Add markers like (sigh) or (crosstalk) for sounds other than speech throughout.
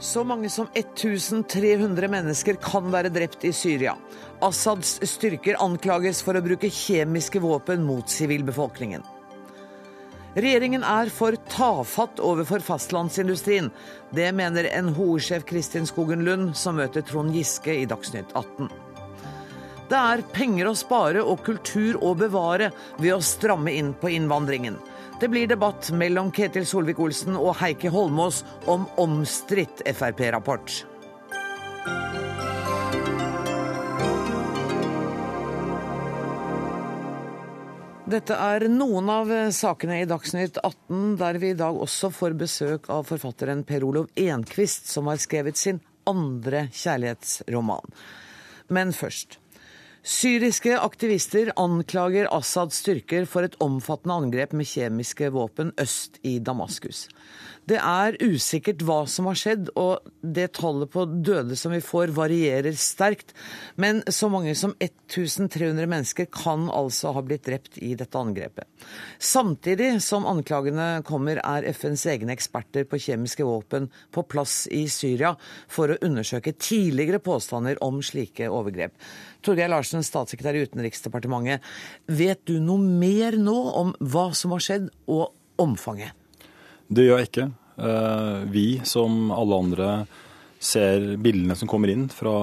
Så mange som 1300 mennesker kan være drept i Syria. Assads styrker anklages for å bruke kjemiske våpen mot sivilbefolkningen. Regjeringen er for tafatt overfor fastlandsindustrien. Det mener NHO-sjef Kristin Skogen Lund, som møter Trond Giske i Dagsnytt 18. Det er penger å spare og kultur å bevare ved å stramme inn på innvandringen. Det blir debatt mellom Ketil Solvik-Olsen og Heikki Holmås om omstridt Frp-rapport. Dette er noen av sakene i Dagsnytt 18, der vi i dag også får besøk av forfatteren Per Olov Enquist, som har skrevet sin andre kjærlighetsroman. Men først. Syriske aktivister anklager Assads styrker for et omfattende angrep med kjemiske våpen øst i Damaskus. Det er usikkert hva som har skjedd, og det tallet på døde som vi får, varierer sterkt. Men så mange som 1300 mennesker kan altså ha blitt drept i dette angrepet. Samtidig som anklagene kommer, er FNs egne eksperter på kjemiske våpen på plass i Syria for å undersøke tidligere påstander om slike overgrep. Torgeir Larsen, statssekretær i Utenriksdepartementet. Vet du noe mer nå om hva som har skjedd, og omfanget? Det gjør jeg ikke. Eh, vi, som alle andre, ser bildene som kommer inn fra,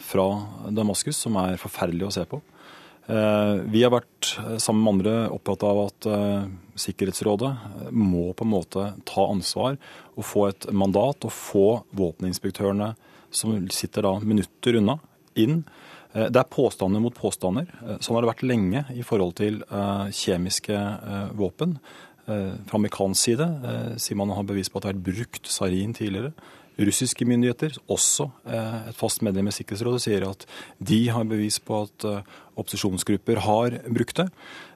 fra Damaskus, som er forferdelige å se på. Eh, vi har vært, eh, sammen med andre, opptatt av at Sikkerhetsrådet må på en måte ta ansvar og få et mandat og få våpeninspektørene som sitter da minutter unna, inn. Det er påstander mot påstander. Sånn har det vært lenge i forhold til kjemiske våpen. Eh, fra amerikansk side eh, sier man har bevis på at det har vært brukt sarin tidligere. Russiske myndigheter, også eh, et fast medlem i Sikkerhetsrådet, sier at de har bevis på at opposisjonsgrupper har brukt det.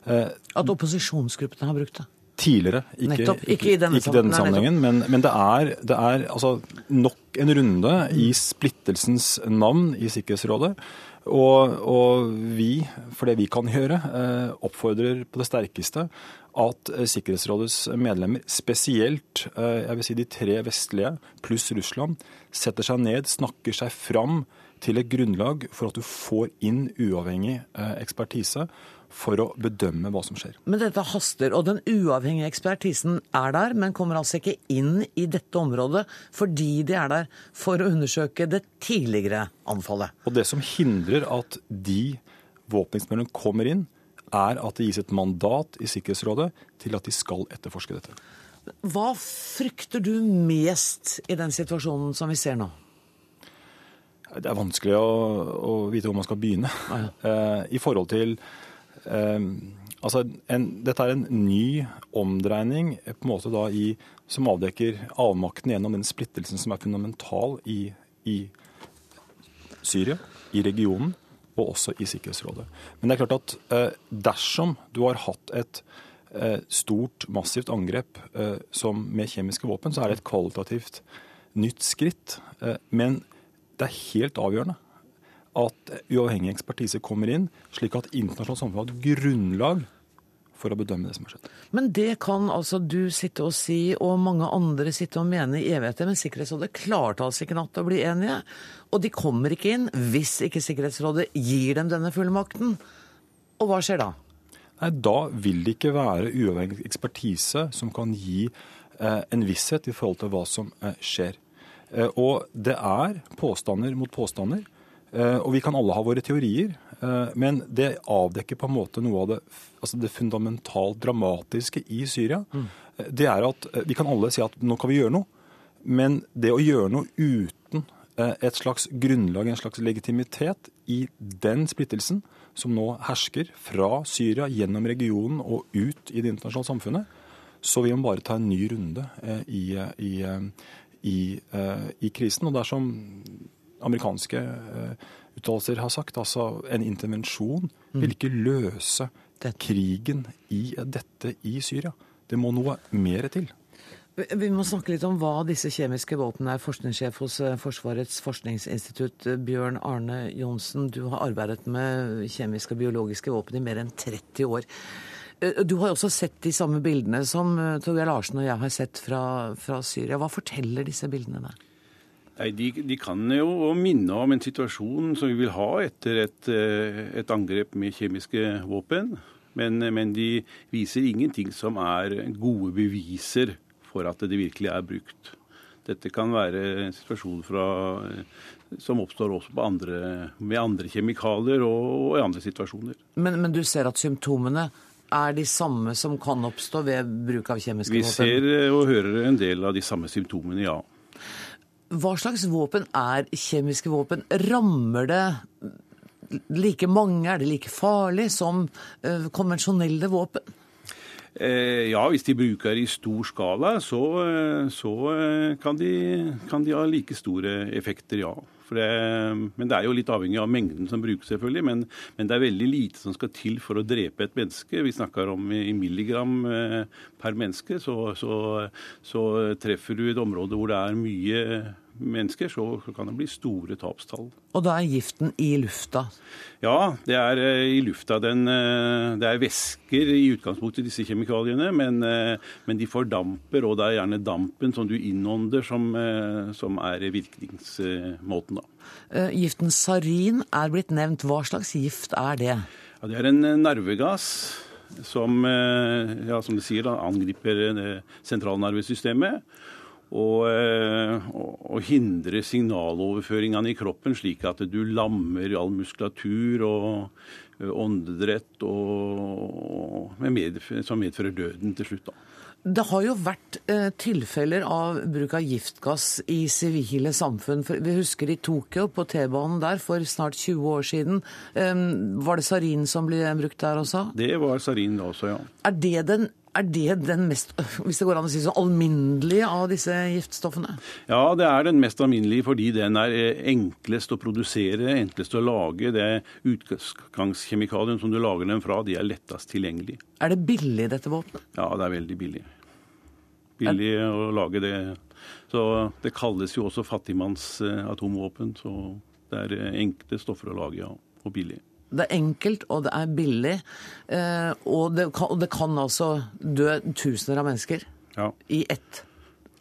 At opposisjonsgruppene har brukt det? Tidligere. Ikke, Nettopp, ikke, i denne, ikke denne sammenhengen. Men, men, det er, det er altså nok en runde i splittelsens navn i Sikkerhetsrådet. Og, og vi, for det vi kan gjøre, oppfordrer på det sterkeste at eh, Sikkerhetsrådets medlemmer, spesielt eh, jeg vil si de tre vestlige pluss Russland, setter seg ned, snakker seg fram til et grunnlag for at du får inn uavhengig eh, ekspertise for å bedømme hva som skjer. Men dette haster, og den uavhengige ekspertisen er der, men kommer altså ikke inn i dette området fordi de er der for å undersøke det tidligere anfallet. Og det som hindrer at de våpenekspertene kommer inn, er at det gis et mandat i Sikkerhetsrådet til at de skal etterforske dette. Hva frykter du mest i den situasjonen som vi ser nå? Det er vanskelig å, å vite hvor man skal begynne. Ah, ja. (laughs) eh, I forhold til eh, Altså, en, dette er en ny omdreining på en måte da i, som avdekker avmakten gjennom den splittelsen som er fundamental i, i Syria, i regionen og også i Sikkerhetsrådet. Men det er klart at eh, dersom du har hatt et eh, stort, massivt angrep eh, som med kjemiske våpen, så er det et kvalitativt nytt skritt. Men det er helt avgjørende at uavhengig ekspertise kommer inn, slik at internasjonalt samfunn har et grunnlag for å bedømme det som har skjedd. Men det kan altså du sitte og si, og mange andre sitte og mene i evigheter. Men Sikkerhetsrådet klarte altså ikke natt å bli enige. Og de kommer ikke inn hvis ikke Sikkerhetsrådet gir dem denne fullmakten. Og hva skjer da? Nei, Da vil det ikke være uavhengig ekspertise som kan gi eh, en visshet i forhold til hva som eh, skjer. Eh, og det er påstander mot påstander. Eh, og vi kan alle ha våre teorier. Eh, men det avdekker på en måte noe av det, altså det fundamentalt dramatiske i Syria. Mm. Det er at eh, Vi kan alle si at nå kan vi gjøre noe, men det å gjøre noe uten et slags grunnlag, en slags legitimitet i den splittelsen som nå hersker fra Syria gjennom regionen og ut i det internasjonale samfunnet, så vil man bare ta en ny runde i, i, i, i krisen. Og dersom amerikanske uttalelser har sagt. Altså en intervensjon vil ikke løse krigen i dette i Syria. Det må noe mer til. Vi må snakke litt om hva disse kjemiske våpnene er. Forskningssjef hos eh, Forsvarets forskningsinstitutt, eh, Bjørn Arne Johnsen. Du har arbeidet med kjemiske og biologiske våpen i mer enn 30 år. Eh, du har også sett de samme bildene som Torgeir Larsen og jeg har sett fra, fra Syria. Hva forteller disse bildene deg? Nei, de, de, kan jo minne om en situasjon som vi vil ha etter et, eh, et angrep med kjemiske våpen. Men, men, de viser ingenting som er gode beviser for at det virkelig er brukt. Dette kan være en situasjon fra, som oppstår også andre, med andre kjemikalier og, og, i andre situasjoner. Men, men, du ser at symptomene er de samme som kan oppstå ved bruk av kjemiske våpen? Vi ser og hører en del av de samme symptomene, ja. Hva slags våpen er kjemiske våpen? Rammer det like mange? Er det like farlig som uh, konvensjonelle våpen? Eh, ja, hvis de bruker i stor skala, så, eh, så eh, kan, de, kan, de, ha like store effekter, ja. Det, men det er jo litt avhengig av mengden som brukes, selvfølgelig. Men, men, det er veldig lite som skal til for å drepe et menneske. Vi snakker om i milligram per menneske. Så, så, så treffer du et område hvor det er mye mennesker, så kan det bli store tapstall. Og da er giften i lufta? Ja, det er eh, i lufta. Den, eh, det er væsker i utgangspunktet, disse kjemikaliene, men, eh, men, de fordamper, og det er gjerne dampen som du innånder, som, som er virkningsmåten. da. Giften sarin er blitt nevnt. Hva slags gift er det? Ja, det er en nervegass som, ja, som det sier, da, angriper sentralnervesystemet og, eh, og, hindre signaloverføringene i kroppen, slik at du lammer all muskulatur og eh, åndedrett, og, med, som medfører døden til slutt. da. Det har jo vært eh, tilfeller av bruk av giftgass i sivile samfunn. Vi husker i Tokyo, på T-banen der for snart 20 år siden. Eh, var det sarin som ble brukt der også? Det var sarin da også, ja. Er det den er det den mest hvis det går an å si så, alminnelige av disse giftstoffene? Ja, det er den mest alminnelige fordi den er eh, enklest å produsere, enklest å lage. Det utgangskjemikalien som du lager den fra, de er lettest tilgjengelig. Er det billig, dette våpenet? Ja, det er veldig billig. Billig er... å lage det. Så Det kalles jo også fattigmanns eh, atomvåpen. Så det er eh, enkle stoffer å lage, ja. Og billig. Det er enkelt, og det er billig. Eh, og det kan, og det kan altså dø tusener av mennesker ja. i ett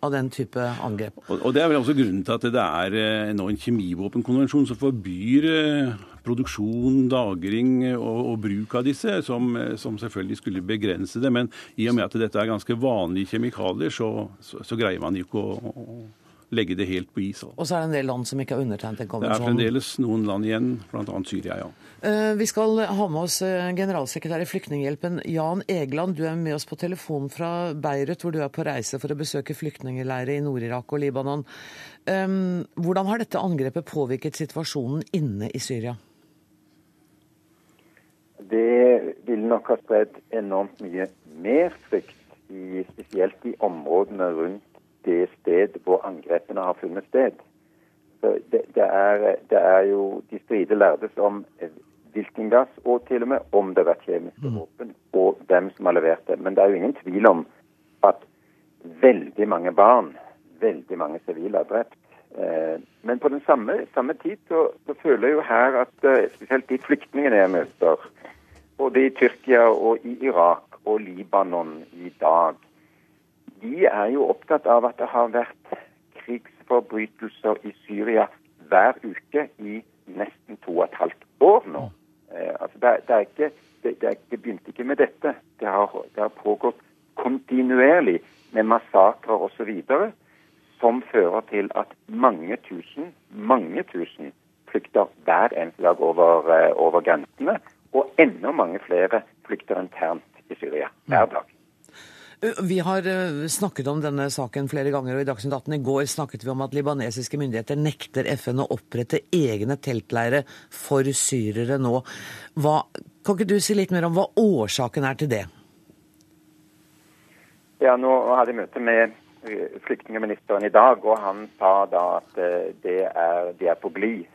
av den type angrep. Og, Det er vel også grunnen til at det er eh, nå en kjemivåpenkonvensjon som forbyr eh, produksjon, lagring og, og, bruk av disse, som, som, selvfølgelig skulle begrense det. Men i og med at dette er ganske vanlige kjemikalier, så, så, så greier man ikke å, å legge det helt på is. Og så er det en del land som ikke har undertegnet den konvensjon? Det er fremdeles noen land igjen, bl.a. Syria, ja. Eh, vi skal ha med oss eh, generalsekretær i Flyktninghjelpen, Jan Egeland. Du er med oss på telefon fra Beirut, hvor du er på reise for å besøke flyktningleirer i Nord-Irak og Libanon. Hvordan har dette angrepet påvirket situasjonen inne i Syria? Det vil nok ha spredd enormt mye mer frykt, i, spesielt i områdene rundt det sted hvor angrepene har funnet sted. Det, det, er, det, er, jo De strider lærdes om hvilken gass, og til og med om det har vært kjemiske mm. våpen, og hvem som har levert det. Men det er jo ingen tvil om at veldig mange barn, veldig mange sivile er drept. Eh, men på den samme, samme tid så, så, føler jeg jo her at eh, spesielt de flyktningene jeg møter, både i Tyrkia og i Irak og Libanon i dag, de er jo opptatt av at det har vært krigsforbrytelser i Syria hver uke i nesten to og et halvt år nå. Eh, altså det, det, ikke, det, det, begynte ikke med dette. Det har, det har pågått kontinuerlig med massakrer osv. som fører til at mange tusen, mange tusen flykter hver eneste dag over, eh, over grensene. Og enda mange flere flykter internt i Syria hver dag. Vi har eh, snakket om denne saken flere ganger, og i Dagsnytt 18 i går snakket vi om at libanesiske myndigheter nekter FN å opprette egne teltleirer for syrere nå. Hva, kan ikke du si litt mer om hva årsaken er til det? Ja, Nå hadde jeg møte med eh, flyktningministeren i dag, og han sa da at eh, er, de er på glid.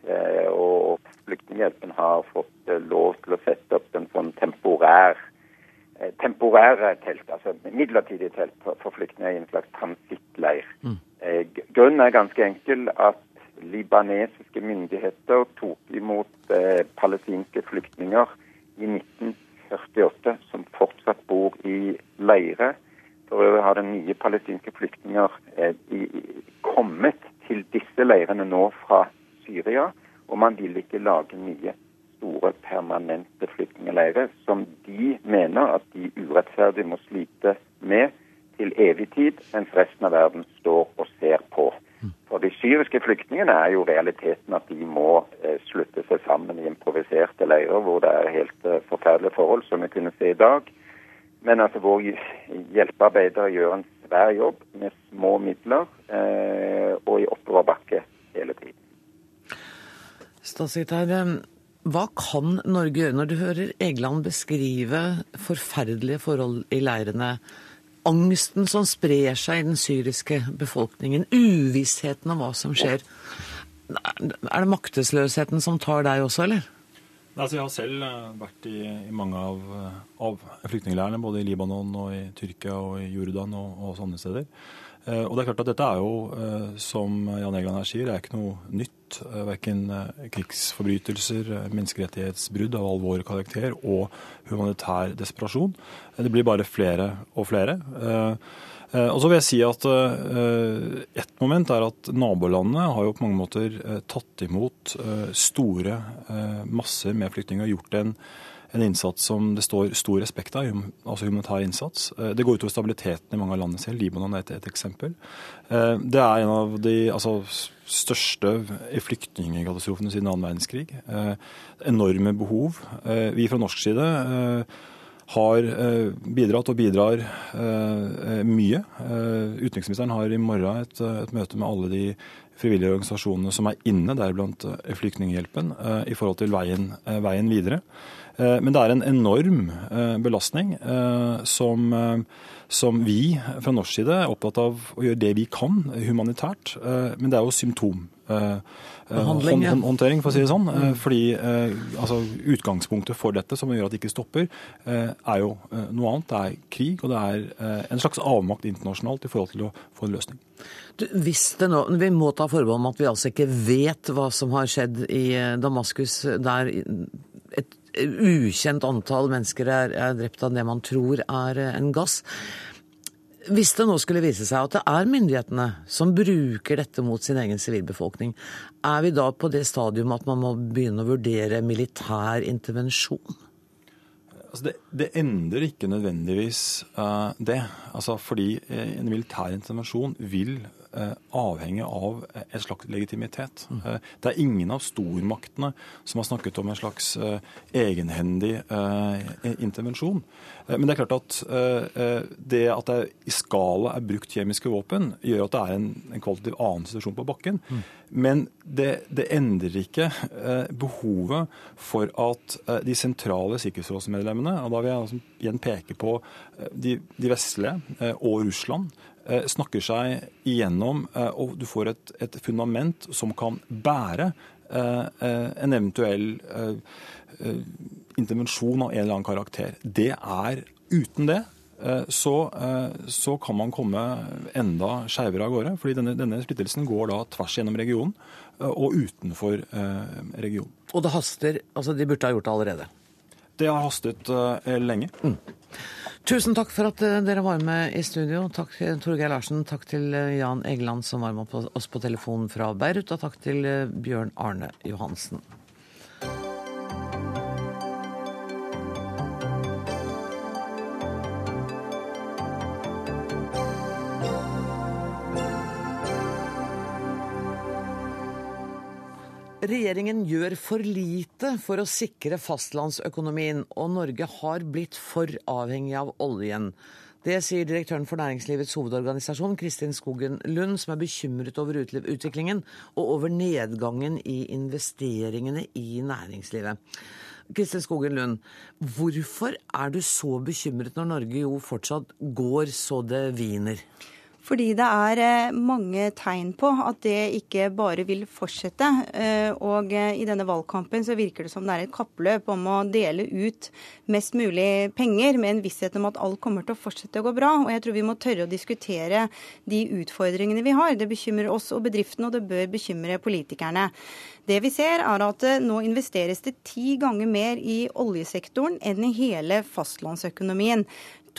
Og Flyktninghjelpen har fått lov til å sette opp en sånn temporær Eh, temporære telt, altså midlertidige telt for, for flyktninger i en slags transittleir. Mm. Eh, grunnen er ganske enkel at libanesiske myndigheter tok imot eh, palestinske flyktninger i 1948 som fortsatt bor i leire. For øvrig har den nye palestinske flyktninger eh, i, kommet til disse leirene nå fra Syria, og man vil ikke lage nye store permanente flyktningleirer som de mener at de urettferdig må slite med til evig tid, mens resten av verden står og ser på. For de syriske flyktningene er jo realiteten at de må eh, slutte seg sammen i improviserte leirer hvor det er helt eh, forferdelige forhold, som vi kunne se i dag. Men altså våre hjelpearbeidere gjør en svær jobb med små midler eh, og i oppoverbakke hele tiden. Statssekretær, eh, hva kan Norge gjøre når du hører Egeland beskrive forferdelige forhold i leirene? Angsten som sprer seg i den syriske befolkningen, uvissheten om hva som skjer. Er det maktesløsheten som tar deg også, eller? Altså, jeg har selv eh, vært i, i mange av, eh, av flyktningleirene, både i Libanon og i Tyrkia og i Jordan og, og sånne steder. Eh, og det er klart at dette er jo, som Jan Egeland her sier, det er ikke noe nytt. Verken krigsforbrytelser, menneskerettighetsbrudd av alvor karakter og humanitær desperasjon. Det blir bare flere og flere. Og så vil jeg si at Et moment er at nabolandene har jo på mange måter tatt imot store masser med flyktninger og gjort en en innsats som det står stor respekt av, altså humanitær innsats. Eh, det går utover stabiliteten i mange av landene selv. Libanon er et, et eksempel. Eh, det er en av de altså, største flyktningkatastrofene siden annen verdenskrig. Eh, enorme behov. Vi fra norsk side har bidratt og bidrar mye. Utenriksministeren har i morgen et, et møte med alle de frivillige organisasjonene som er inne, deriblant Flyktninghjelpen, i forhold til veien, veien videre. Eh, men det er en enorm eh, belastning eh, som, som, vi fra norsk side er opptatt av å gjøre det vi kan humanitært. Men det er jo symptom. Ja. håndtering, for å si det sånn. Mm. Fordi altså, Utgangspunktet for dette, som gjør at det ikke stopper, er jo noe annet. Det er krig, og det er en slags avmakt internasjonalt i forhold til å få en løsning. Du, hvis det nå, Vi må ta forbehold om at vi altså ikke vet hva som har skjedd i Damaskus, der ukjent antall mennesker er, er drept av det man tror er eh, en gass. Hvis det nå skulle vise seg at det er myndighetene som bruker dette mot sin egen sivilbefolkning, er vi da på det stadium at man må begynne å vurdere militær intervensjon? Altså det, det, endrer ikke nødvendigvis uh, det. Altså fordi en militær intervensjon vil Eh, avhengig av en slags legitimitet. Mm. Det er ingen av stormaktene som har snakket om en slags eh, egenhendig intervensjon. Men det er klart at det at det i skala er brukt kjemiske våpen, gjør at det er en, en kvalitativ annen situasjon på bakken. Men det, det, endrer ikke behovet for at de sentrale sikkerhetsrådsmedlemmene, og da vil jeg igjen peke på de, de vestlige og Russland, Eh, snakker seg igjennom, eh, og du får et, et fundament som kan bære eh, en eventuell intervensjon av en eller annen karakter. Det er uten det så, så, kan man komme enda skeivere av gårde. fordi denne, denne, splittelsen går da tvers gjennom regionen og utenfor regionen. Og det haster? altså De burde ha gjort det allerede? Det har hastet lenge. Mm. Tusen takk for at eh, dere var med i studio. Takk eh, Torgeir Larsen, takk til eh, Jan Egeland som var med oss på telefonen fra Beirut, og takk til Bjørn Arne Johansen. Regjeringen gjør for lite for å sikre fastlandsøkonomien, og Norge har blitt for avhengig av oljen. Det sier direktøren for Næringslivets hovedorganisasjon, Kristin Skogen Lund, som er bekymret over utviklingen og over nedgangen i investeringene i næringslivet. Kristin Skogen Lund, hvorfor er du så bekymret når Norge jo fortsatt går så det viner? Fordi det er eh, mange tegn på at det ikke bare vil fortsette. Eh, og eh, i denne valgkampen så virker det som det er et kappløp om å dele ut mest mulig penger med en visshet om at alt kommer til å fortsette å gå bra. Og jeg tror vi må tørre å diskutere de utfordringene vi har. Det bekymrer oss og bedriftene, og det bør bekymre politikerne. Det vi ser er at nå investeres det ti ganger mer i oljesektoren enn i hele fastlandsøkonomien.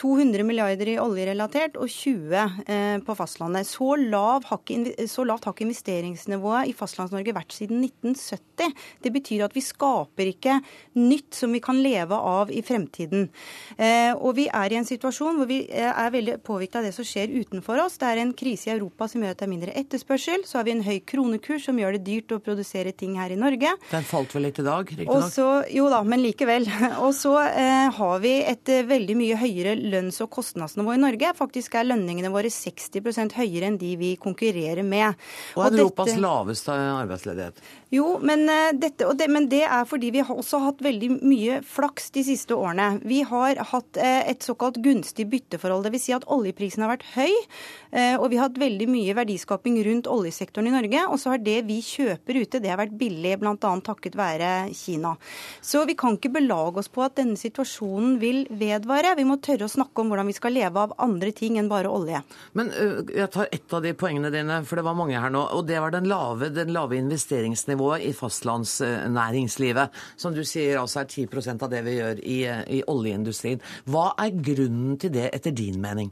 200 milliarder i oljerelatert og 20 eh, på fastlandet. Så, lav har ikke, så lavt har ikke investeringsnivået i Fastlands-Norge vært siden 1970. Det betyr at vi skaper ikke nytt som vi kan leve av i fremtiden. Eh, og vi er i en situasjon hvor vi eh, er veldig påvirket av det som skjer utenfor oss. Det er en krise i Europa som gjør at det er mindre etterspørsel. Så har vi en høy kronekurs som gjør det dyrt å produsere ting her i Norge. Den falt vel litt i dag, riktignok? Jo da, men likevel. (laughs) Og så eh, har vi et veldig mye høyere lønns- og kostnadsnivå i Norge. Faktisk er lønningene våre 60% høyere enn de vi konkurrerer med. Og, og Europas dette... laveste arbeidsledighet. Jo, men, eh, dette, det, men, det, er fordi vi har også hatt veldig mye flaks de siste årene. Vi har hatt eh, et såkalt gunstig bytteforhold. Dvs. Si at oljeprisen har vært høy, eh, og vi har hatt veldig mye verdiskaping rundt oljesektoren i Norge. Og så har det vi kjøper ute, det har vært billig, bl.a. takket være Kina. Så vi kan ikke belage oss på at denne situasjonen vil vedvare. Vi må tørre å snakke om hvordan vi skal leve av andre ting enn bare olje. Men jeg tar ett av de poengene dine, for det var mange her nå. Og det var den lave, den lave investeringsnivået i fastlandsnæringslivet, som du sier altså er 10% av det vi gjør i, i oljeindustrien. Hva er grunnen til det, etter din mening?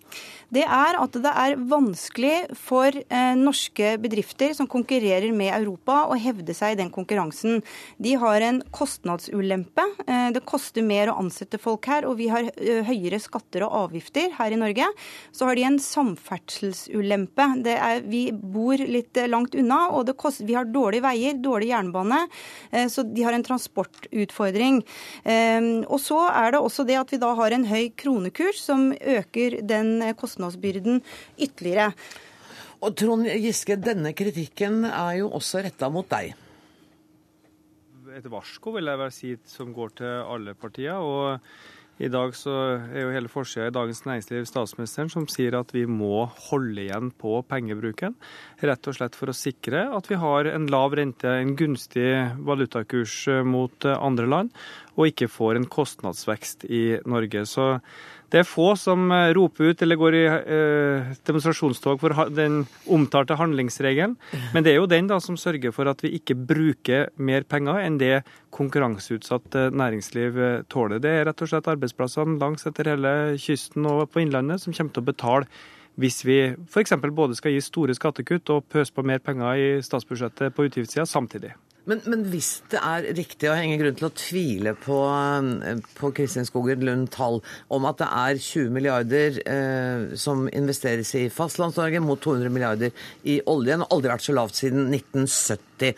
Det er at det er vanskelig for eh, norske bedrifter som konkurrerer med Europa, å hevde seg i den konkurransen. De har en kostnadsulempe. Eh, det koster mer å ansette folk her, og vi har eh, høyere skatter og avgifter her i Norge. Så har de en samferdselsulempe. vi bor litt langt unna, og kost, vi har dårlige veier, dårlige dårlig jernbane, eh, så de har en transportutfordring. Eh, og så er det også det at vi da har en høy kronekurs som øker den kostnadsbyrden ytterligere. Og Trond Giske, denne kritikken er jo også retta mot deg. Et varsko vil jeg vel si som går til alle partier. og i dag så er jo hele forsida i Dagens Næringsliv statsministeren som sier at vi må holde igjen på pengebruken. Rett og slett for å sikre at vi har en lav rente, en gunstig valutakurs mot andre land, og ikke får en kostnadsvekst i Norge. Så det er få som eh, roper ut eller går i eh, demonstrasjonstog for den omtalte handlingsregelen, men det er jo den da som sørger for at vi ikke bruker mer penger enn det konkurranseutsatt eh, næringsliv eh, tåler. Det er rett og slett arbeidsplassene langs etter hele kysten og på Innlandet som kommer til å betale hvis vi f.eks. både skal gi store skattekutt og pøse på mer penger i statsbudsjettet på utgiftssida samtidig. Men, men, hvis det er riktig, og jeg ingen grunn til å tvile på, på Kristin Skogen Lund tall om at det er 20 milliarder eh, som investeres i Fastlands-Norge mot 200 milliarder i oljen, og aldri vært så lavt siden 1970.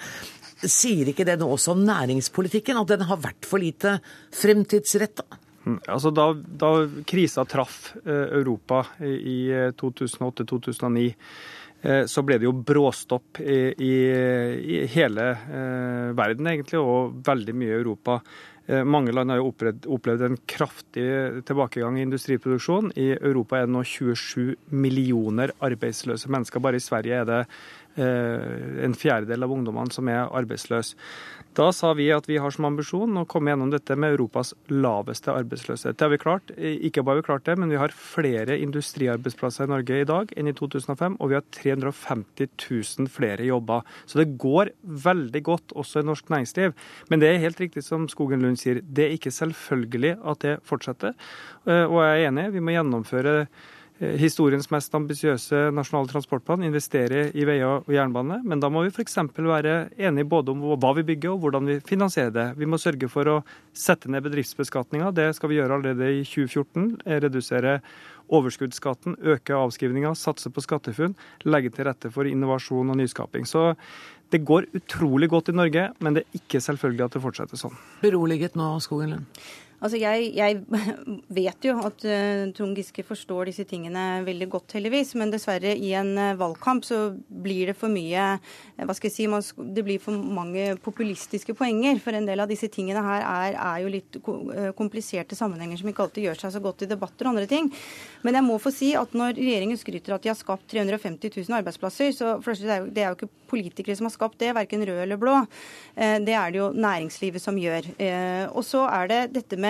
Sier ikke det noe også om næringspolitikken, at den har vært for lite fremtidsretta? Mm, altså da, da krisa traff eh, Europa i 2008-2009 Eh, så ble det jo bråstopp i, i, i hele eh, verden, egentlig, og veldig mye i Europa. Eh, mange land har jo opplevd, opplevd, en kraftig tilbakegang i industriproduksjon. I Europa er det nå 27 millioner arbeidsløse mennesker. Bare i Sverige er det eh, en fjerdedel av ungdommene som er arbeidsløse. Da sa vi at vi har som ambisjon å komme gjennom dette med Europas laveste arbeidsløshet. Det har vi klart. Ikke bare har vi klart det, men vi har flere industriarbeidsplasser i Norge i dag enn i 2005, og vi har 350 000 flere jobber. Så det går veldig godt også i norsk næringsliv. Men det er helt riktig som Skogen Lund sier, det er ikke selvfølgelig at det fortsetter. Eh, og jeg er enig, vi må gjennomføre Eh, historiens mest ambisiøse nasjonale transportplan, investere i veier og jernbane. Men da må vi f.eks. være enige både om hva vi bygger og hvordan vi finansierer det. Vi må sørge for å sette ned bedriftsbeskatninga. Det skal vi gjøre allerede i 2014. Redusere overskuddsskatten, øke avskrivninga, satse på SkatteFUNN, legge til rette for innovasjon og nyskaping. Så det går utrolig godt i Norge, men det er ikke selvfølgelig at det fortsetter sånn. Beroliget nå, Skogen Lund? Altså jeg, jeg, (laughs) vet jo at uh, Trond Giske forstår disse tingene veldig godt, heldigvis. Men dessverre, i en uh, valgkamp så blir det for mye uh, hva skal jeg si, man, Det blir for mange populistiske poenger. For en del av disse tingene her er, er jo litt kompliserte sammenhenger som ikke alltid gjør seg så godt i debatter og andre ting. Men jeg må få si at når regjeringen skryter at de har skapt 350 000 arbeidsplasser, så det er, jo, det er jo ikke politikere som har skapt det, verken rød eller blå. Det er det jo næringslivet som gjør. Og så er det dette med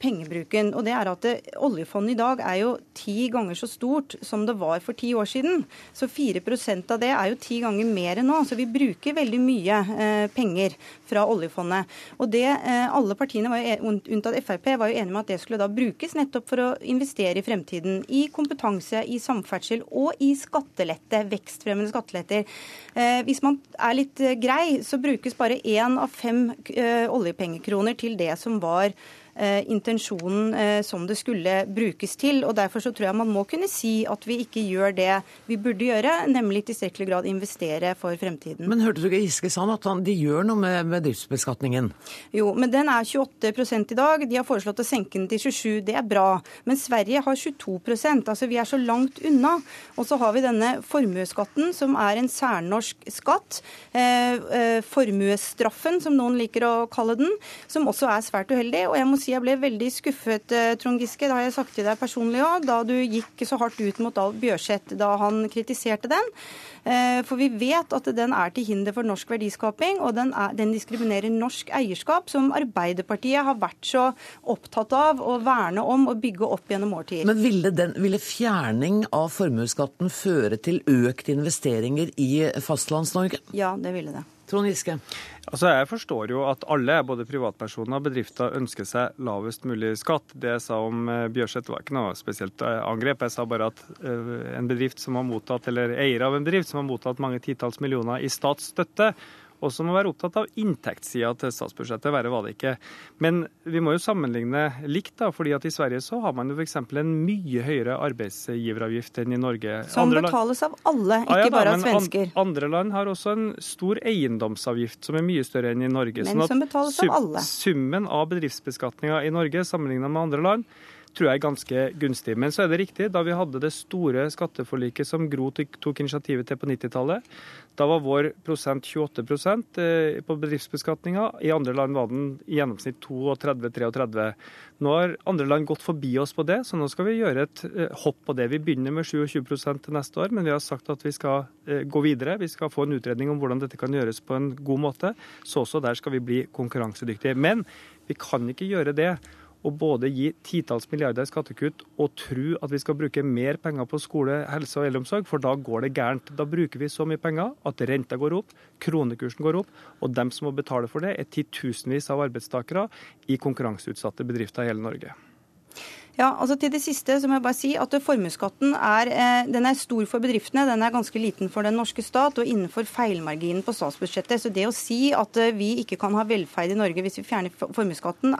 pengebruken. og det er at Oljefondet i dag er jo ti ganger så stort som det var for ti år siden. Så 4% av det er jo ti ganger mer enn nå. Så vi bruker veldig mye eh, penger fra oljefondet. Og det eh, Alle partiene, jo, unntatt Frp, var jo enige med at det skulle da brukes nettopp for å investere i fremtiden. I kompetanse, i samferdsel og i skattelette, vekstfremmende skatteletter. Eh, hvis man er litt eh, grei, så brukes bare én av fem eh, oljepengekroner til det som var Eh, intensjonen eh, som det skulle brukes til. og Derfor så tror jeg man må kunne si at vi ikke gjør det vi burde gjøre, nemlig i tilstrekkelig grad investere for fremtiden. Men hørte du ikke Giske sa at han, de gjør noe med bedriftsbeskatningen? Jo, men den er 28 i dag. De har foreslått å senke den til 27 Det er bra. Men Sverige har 22% altså Vi er så langt unna. Og så har vi denne formuesskatten, som er en særnorsk skatt. Eh, eh, formuesstraffen, som noen liker å kalle den, som også er svært uheldig. og jeg må si jeg ble veldig skuffet, eh, Trond Giske, det har jeg sagt til deg personlig òg, da du gikk så hardt ut mot Alf Bjørseth da han kritiserte den. Eh, for vi vet at den er til hinder for norsk verdiskaping, og den, er, den diskriminerer norsk eierskap, som Arbeiderpartiet har vært så opptatt av å verne om og bygge opp gjennom årtier. Men ville, den, ville fjerning av formuesskatten føre til økt investeringer i Fastlands-Norge? Ja, det ville det. Trond Giske? Altså, Jeg forstår jo at alle, både privatpersoner og bedrifter, ønsker seg lavest mulig skatt. Det jeg sa om uh, Bjørseth var ikke noe spesielt uh, angrep. Jeg sa bare at uh, en bedrift som har mottatt, eller eier av en bedrift som har mottatt mange titalls millioner i statsstøtte, også må være opptatt av inntektssida til statsbudsjettet. Verre var det ikke. Men vi må jo sammenligne likt, da, fordi at i Sverige så har man jo f.eks. en mye høyere arbeidsgiveravgift enn i Norge. Som andre betales av alle, ikke ah, ja, da, bare av svensker. andre land har også en stor eiendomsavgift som er mye større enn i Norge. Men sånn som betales av alle. Summen av bedriftsbeskatninga i Norge sammenligna med andre land tror jeg er ganske gunstig. Men så er det riktig, da vi hadde det store skatteforliket som Gro tok initiativet til på 90-tallet, da var vår prosent 28 eh, på bedriftsbeskatninga. I andre land var den i gjennomsnitt 32-33. Nå har andre land gått forbi oss på det, så nå skal vi gjøre et eh, hopp på det. Vi begynner med 27 til neste år, men vi har sagt at vi skal eh, gå videre. Vi skal få en utredning om hvordan dette kan gjøres på en god måte. Så også der skal vi bli konkurransedyktige. Men vi kan ikke gjøre det å både gi titalls milliarder i skattekutt og tro at vi skal bruke mer penger på skole, helse og eldreomsorg, for da går det gærent. Da bruker vi så mye penger at renta går opp, kronekursen går opp, og dem som må betale for det, er titusenvis av arbeidstakere i konkurranseutsatte bedrifter i hele Norge. Ja, altså Til det siste så må jeg bare si at formuesskatten er, eh, den er stor for bedriftene. Den er ganske liten for den norske stat og innenfor feilmarginen på statsbudsjettet. Så det å si at eh, vi ikke kan ha velferd i Norge hvis vi fjerner formuesskatten,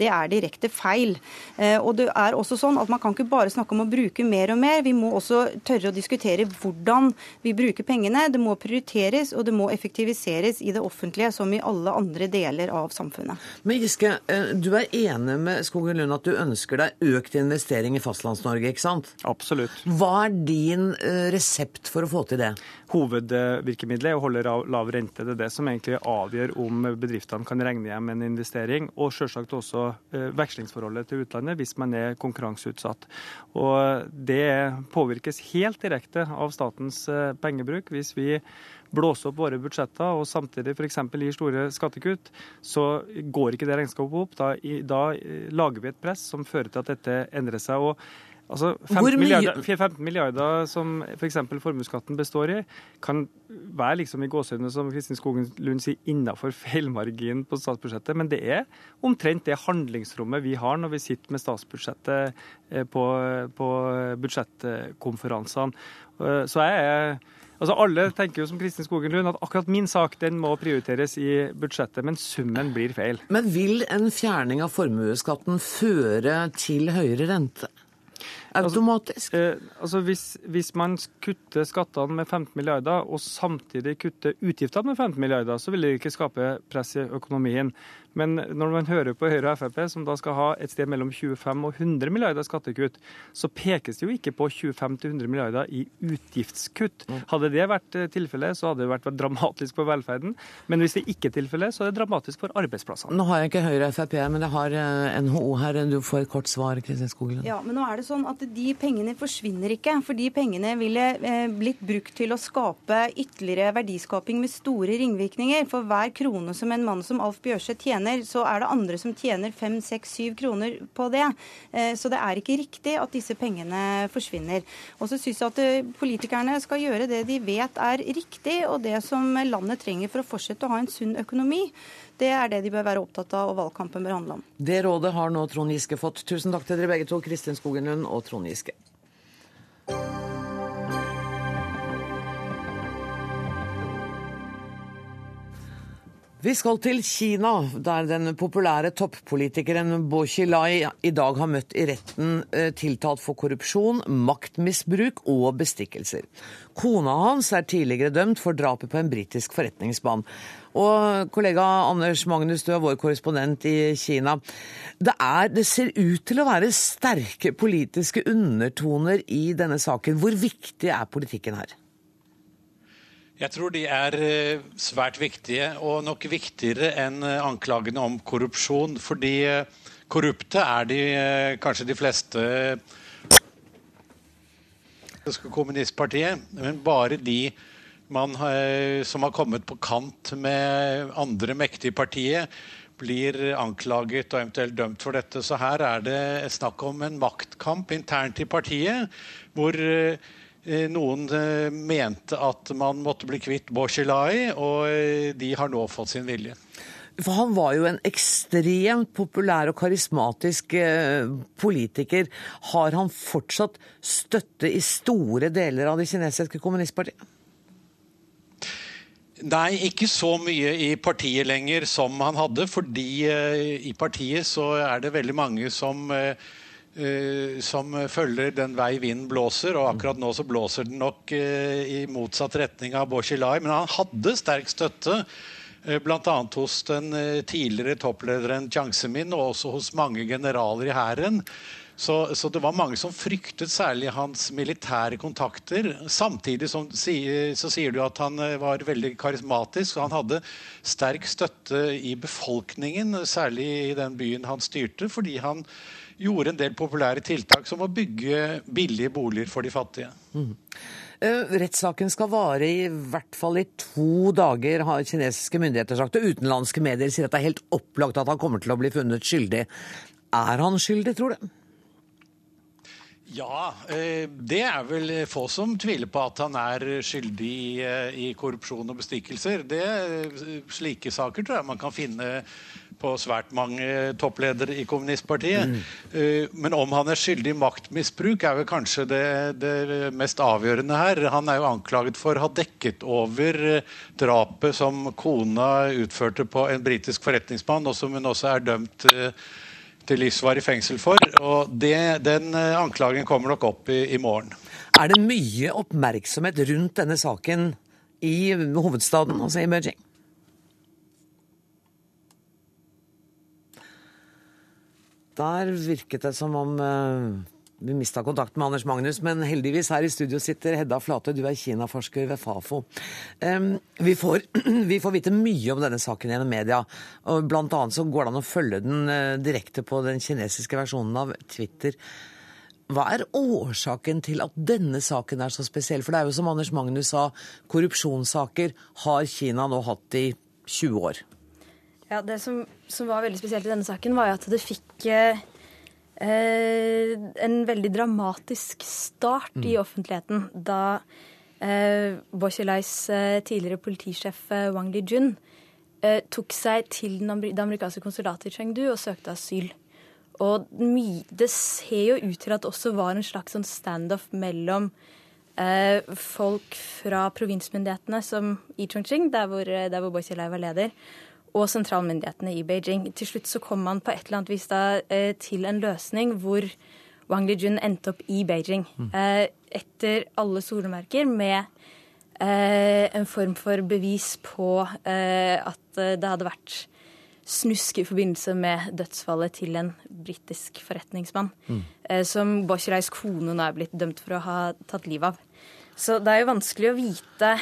det er direkte feil. Eh, og det er også sånn at Man kan ikke bare snakke om å bruke mer og mer. Vi må også tørre å diskutere hvordan vi bruker pengene. Det må prioriteres og det må effektiviseres i det offentlige som i alle andre deler av samfunnet. Men Giske, du er enig med Skogen Lund at du ønsker deg økt investering i Fastlands-Norge, ikke sant? Absolutt. Hva er din eh, resept for å få til det? Hovedvirkemiddelet er å holde lav rente. Det er det som egentlig avgjør om bedriftene kan regne hjem en investering. Og selvsagt også eh, vekslingsforholdet til utlandet hvis man er konkurranseutsatt. Og det påvirkes helt direkte av statens eh, pengebruk. Hvis vi blåse opp våre budsjetter og samtidig f.eks. gir store skattekutt, så går ikke det regnskapet opp. Da, da, eh, lager vi et press som fører til at dette endrer seg. og Altså 15 milliarder, 15 milliarder som f.eks. For formuesskatten består i, kan være liksom i gåsehudene, som Kristin Skogen Lund sier, innenfor feilmarginen på statsbudsjettet. Men det er omtrent det handlingsrommet vi har når vi sitter med statsbudsjettet eh, på, på budsjettkonferansene. Eh, så jeg er Altså Alle tenker jo som Kristin Skogen Lund at akkurat min sak den må prioriteres i budsjettet, men summen blir feil. Men vil en fjerning av formuesskatten føre til høyere rente? Automatisk? Altså, eh, altså hvis, hvis, man kutter skattene med 15 milliarder, og samtidig kutter utgiftene med 15 milliarder, så vil det ikke skape press i økonomien. Men når man hører på Høyre og Frp, som da skal ha et sted mellom 25 og 100 milliarder skattekutt, så pekes det jo ikke på 25-100 milliarder i utgiftskutt. Mm. Hadde det vært eh, tilfellet, så hadde det vært dramatisk for velferden. Men hvis det ikke er tilfellet, så er det dramatisk for arbeidsplassene. Nå har jeg ikke Høyre og Frp, men jeg har eh, NHO her. Du får et kort svar, Kristin Skoglund. Ja, men nå er det sånn at de pengene forsvinner ikke. For de pengene ville eh, blitt brukt til å skape ytterligere verdiskaping med store ringvirkninger. For hver krone som en mann som Alf Bjørseth tjener, så er det andre som tjener fem, seks, syv kroner på det. Eh, så det er ikke riktig at disse pengene forsvinner. Og så syns jeg at eh, politikerne skal gjøre det de vet er riktig, og det som landet trenger for å fortsette å ha en sunn økonomi. Det er det de bør være opptatt av, og valgkampen bør handle om. Det rådet har nå Trond Giske fått. Tusen takk til dere begge to, Kristin Skogen Lund og Trond Giske. Vi skal til Kina, der den populære toppolitikeren Bo Xilai i dag har møtt i retten eh, tiltalt for korrupsjon, maktmisbruk og bestikkelser. Kona hans er tidligere dømt for drapet på en britisk forretningsmann. Og kollega Anders Magnus, du er vår korrespondent i Kina. Det, er, det ser ut til å være sterke politiske undertoner i denne saken. Hvor viktig er politikken her? Jeg tror de er eh, svært viktige, og nok viktigere enn eh, anklagene om korrupsjon. Fordi eh, korrupte er de kanskje de fleste kommunistpartiet, men bare de man, som har kommet på kant med andre mektige partier, blir anklaget og eventuelt dømt for dette. Så her er det snakk om en maktkamp internt i partiet, hvor Eh, noen eh, mente at man måtte bli kvitt Boshilai, og eh, de har nå fått sin vilje. For han var jo en ekstremt populær og karismatisk politiker. Har han fortsatt støtte i store deler av det kinesiske kommunistpartiet? Nei, ikke så mye i partiet lenger som han hadde. Fordi i partiet så er det veldig mange som Uh, som følger den vei vinden blåser. og Akkurat nå så blåser den nok i motsatt retning av Boshilai. Men han hadde sterk støtte, bl.a. hos den tidligere topplederen Jiang Zemin og også hos mange generaler i hæren. Så, så, det var mange som fryktet særlig hans militære kontakter. Samtidig som, så sier du at han var veldig karismatisk. og Han hadde sterk støtte i befolkningen, særlig i den byen han styrte, fordi han gjorde en del populære tiltak, som å bygge billige boliger for de fattige. Mm. Rettssaken skal vare i hvert fall i to dager, har kinesiske myndigheter sagt. Og utenlandske medier sier at det er helt opplagt at han kommer til å bli funnet skyldig. Er han skyldig, tror du? Ja, eh, det er vel få som tviler på at han er skyldig i korrupsjon og bestikkelser. Det, slike saker tror jeg man kan finne på svært mange toppledere i kommunistpartiet. Mm. Men om han er skyldig i maktmisbruk, er vel kanskje det, det, mest avgjørende her. Han er jo anklaget for å ha dekket over drapet som kona utførte på en britisk forretningsmann, og som hun også er dømt til livsvarig fengsel for. Og det, Den anklagen kommer nok opp i, i morgen. Er det mye oppmerksomhet rundt denne saken i hovedstaden, altså i Beijing? Der virket det som om uh, vi mista kontakt med Anders Magnus, men heldigvis her i studio sitter Hedda Flate, du er Kina-forsker ved Fafo. Vi, får, (clears throat) vi, får, vite mye om denne saken gjennom media. og Blant annet så går det an å følge den uh, direkte på den kinesiske versjonen av Twitter. Hva er årsaken til at denne saken er så spesiell? For det er jo som Anders Magnus sa, korrupsjonssaker har Kina nå hatt i 20 år. Ja, Det som, som, var veldig spesielt i denne saken, var jo at det fikk eh, en veldig dramatisk start mm. i offentligheten da eh, Boshilais eh, tidligere politisjef eh, Wang Lijun eh, tok seg til det amerikanske konsulatet i Chengdu og søkte asyl. Og det ser jo ut til at det også var en slags sånn standoff mellom eh, folk fra provinsmyndighetene som i Chongqing, der hvor, der hvor Boishilai var leder, og sentralmyndighetene i Beijing. Til slutt så kom man på et eller annet vis da eh, til en løsning hvor Wang Lijun endte opp i Beijing. Mm. Eh, etter alle solemerker med eh, en form for bevis på at det hadde vært snusk i forbindelse med dødsfallet til en britisk forretningsmann. Mm. Som Boshirais kone nå er blitt dømt for å ha tatt livet av. Så det er jo vanskelig å vite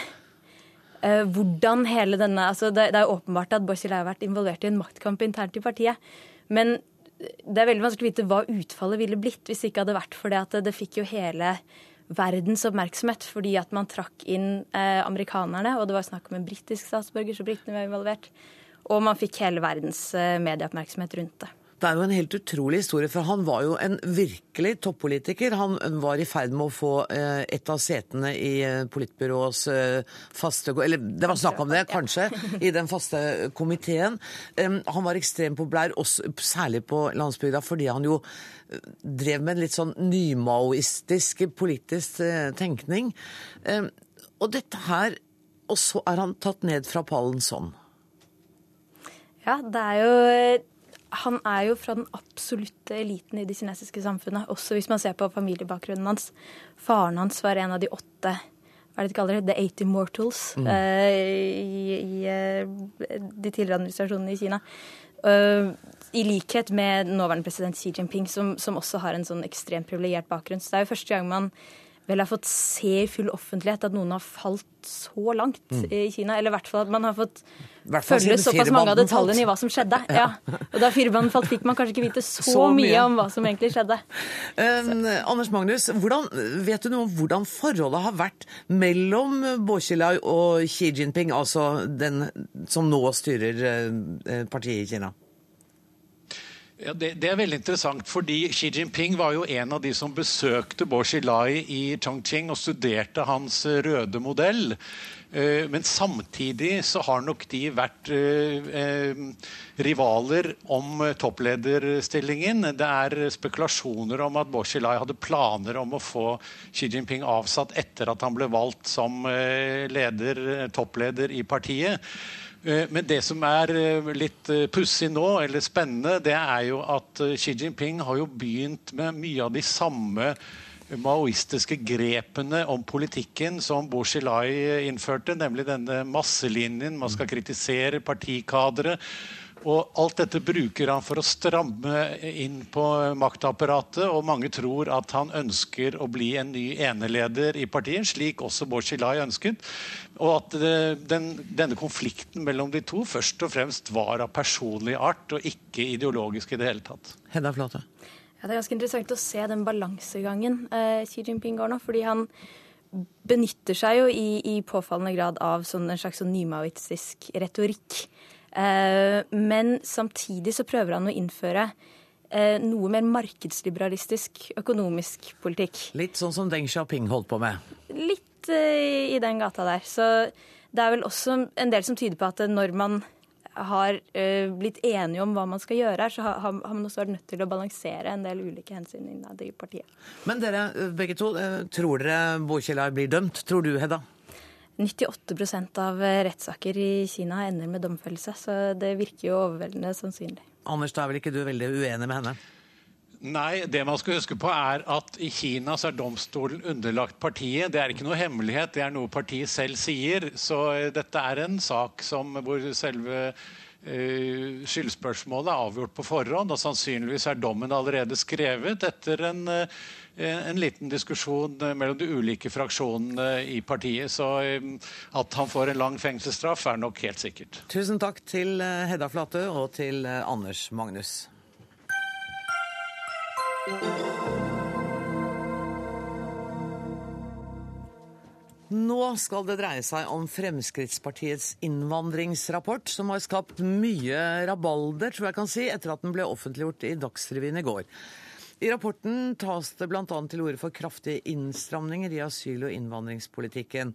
hvordan hele denne altså det, det, er åpenbart at Borzilai har vært involvert i en maktkamp internt i partiet. Men det er veldig vanskelig å vite hva utfallet ville blitt hvis det ikke hadde vært for det at det fikk jo hele verdens oppmerksomhet fordi at man trakk inn eh, amerikanerne, og det var snakk om en britisk statsborger, så britene var involvert. Og man fikk hele verdens eh, medieoppmerksomhet rundt det. Det er jo en helt utrolig historie, for han var jo en virkelig toppolitiker. Han var i ferd med å få eh, et av setene i eh, politbyråets faste Eller det var snakk om det, kanskje, i den faste komiteen. Han var ekstremt populær, særlig på landsbygda, fordi han jo drev med en litt sånn nymaoistisk politisk tenkning. Og dette her Og så er han tatt ned fra pallen sånn. Ja, det er jo han er jo fra den absolutte eliten i det kinesiske samfunnet, også hvis man ser på familiebakgrunnen hans. Faren hans var en av de åtte hva er det de kaller det, The Eight Immortals mm. uh, i, i uh, de tidligere administrasjonene i Kina. Uh, I likhet med nåværende president Xi Jinping, som, som også har en sånn ekstremt privilegert bakgrunn. Så det er jo første gang man vel har fått se i full offentlighet at noen har falt så langt mm. i Kina. Eller i hvert fall at man har fått følge såpass mange av detaljene i hva som skjedde. (laughs) Ja. Og da firmaet falt, fikk man kanskje ikke vite så, så mye. mye om hva som egentlig skjedde. Um, Anders Magnus, hvordan, vet du noe om hvordan forholdet har vært mellom Bo Xilai og Xi Jinping, altså den som nå styrer uh, partiet i Kina? Ja, det, det, er veldig interessant, fordi Xi Jinping var jo en av de som besøkte Bo Xilai i Chongqing og studerte hans eh, røde modell. Eh, men samtidig så har nok de vært eh, rivaler om topplederstillingen. Det er spekulasjoner om at Bo Xilai hadde planer om å få Xi Jinping avsatt etter at han ble valgt som leder, toppleder i partiet. Eh, men det som er eh, litt eh, pussig nå, eller spennende, det er jo at Xi Jinping har jo begynt med mye av de samme maoistiske grepene om politikken som Bo Xilai innførte, nemlig denne masselinjen. Man skal kritisere partikadere. Og alt dette bruker han for å stramme inn på maktapparatet, og mange tror at han ønsker å bli en ny eneleder i partiet, slik også Bård Xilai ønsket. Og at eh, den, denne konflikten mellom de to først og fremst var av personlig art, og ikke ideologisk i det hele tatt. Hedda Flate. Ja, det er ganske interessant å se den balansegangen eh, Xi Jinping går nå. fordi han benytter seg jo i, i påfallende grad av sånn, en slags sånn nymaoistisk retorikk. Eh, men samtidig så prøver han å innføre eh, noe mer markedsliberalistisk økonomisk politikk. Litt sånn som Deng Xiaoping holdt på med? Litt eh, i den gata der. Så det er vel også en del som tyder på at når man har blitt enige om hva man skal gjøre her, så har, man også vært nødt til å balansere en del ulike hensyn innad i partiet. Men dere begge to, tror dere Bo blir dømt? Tror du, Hedda? 98% av rettssaker i Kina ender med domfellelse, så det virker jo overveldende sannsynlig. Anders, da er vel ikke du veldig uenig med henne? Nei, det man skal huske på er at i Kina så er domstolen underlagt partiet. Det er ikke noe hemmelighet, det er noe partiet selv sier. Så eh, dette er en sak som, hvor selve uh, skyldspørsmålet er avgjort på forhånd. Og sannsynligvis er dommen allerede skrevet etter en uh, Eh, en liten diskusjon eh, mellom de ulike fraksjonene i partiet. Så eh, at han får en lang fengselsstraff, er nok helt sikkert. Tusen takk til Hedda Flate og til Anders Magnus. Nå skal det dreie seg om Fremskrittspartiets innvandringsrapport, som har skapt mye rabalder, tror jeg kan si, etter at den ble offentliggjort i Dagsrevyen i går. I rapporten tas det bl.a. til orde for kraftige innstramninger i asyl- og innvandringspolitikken.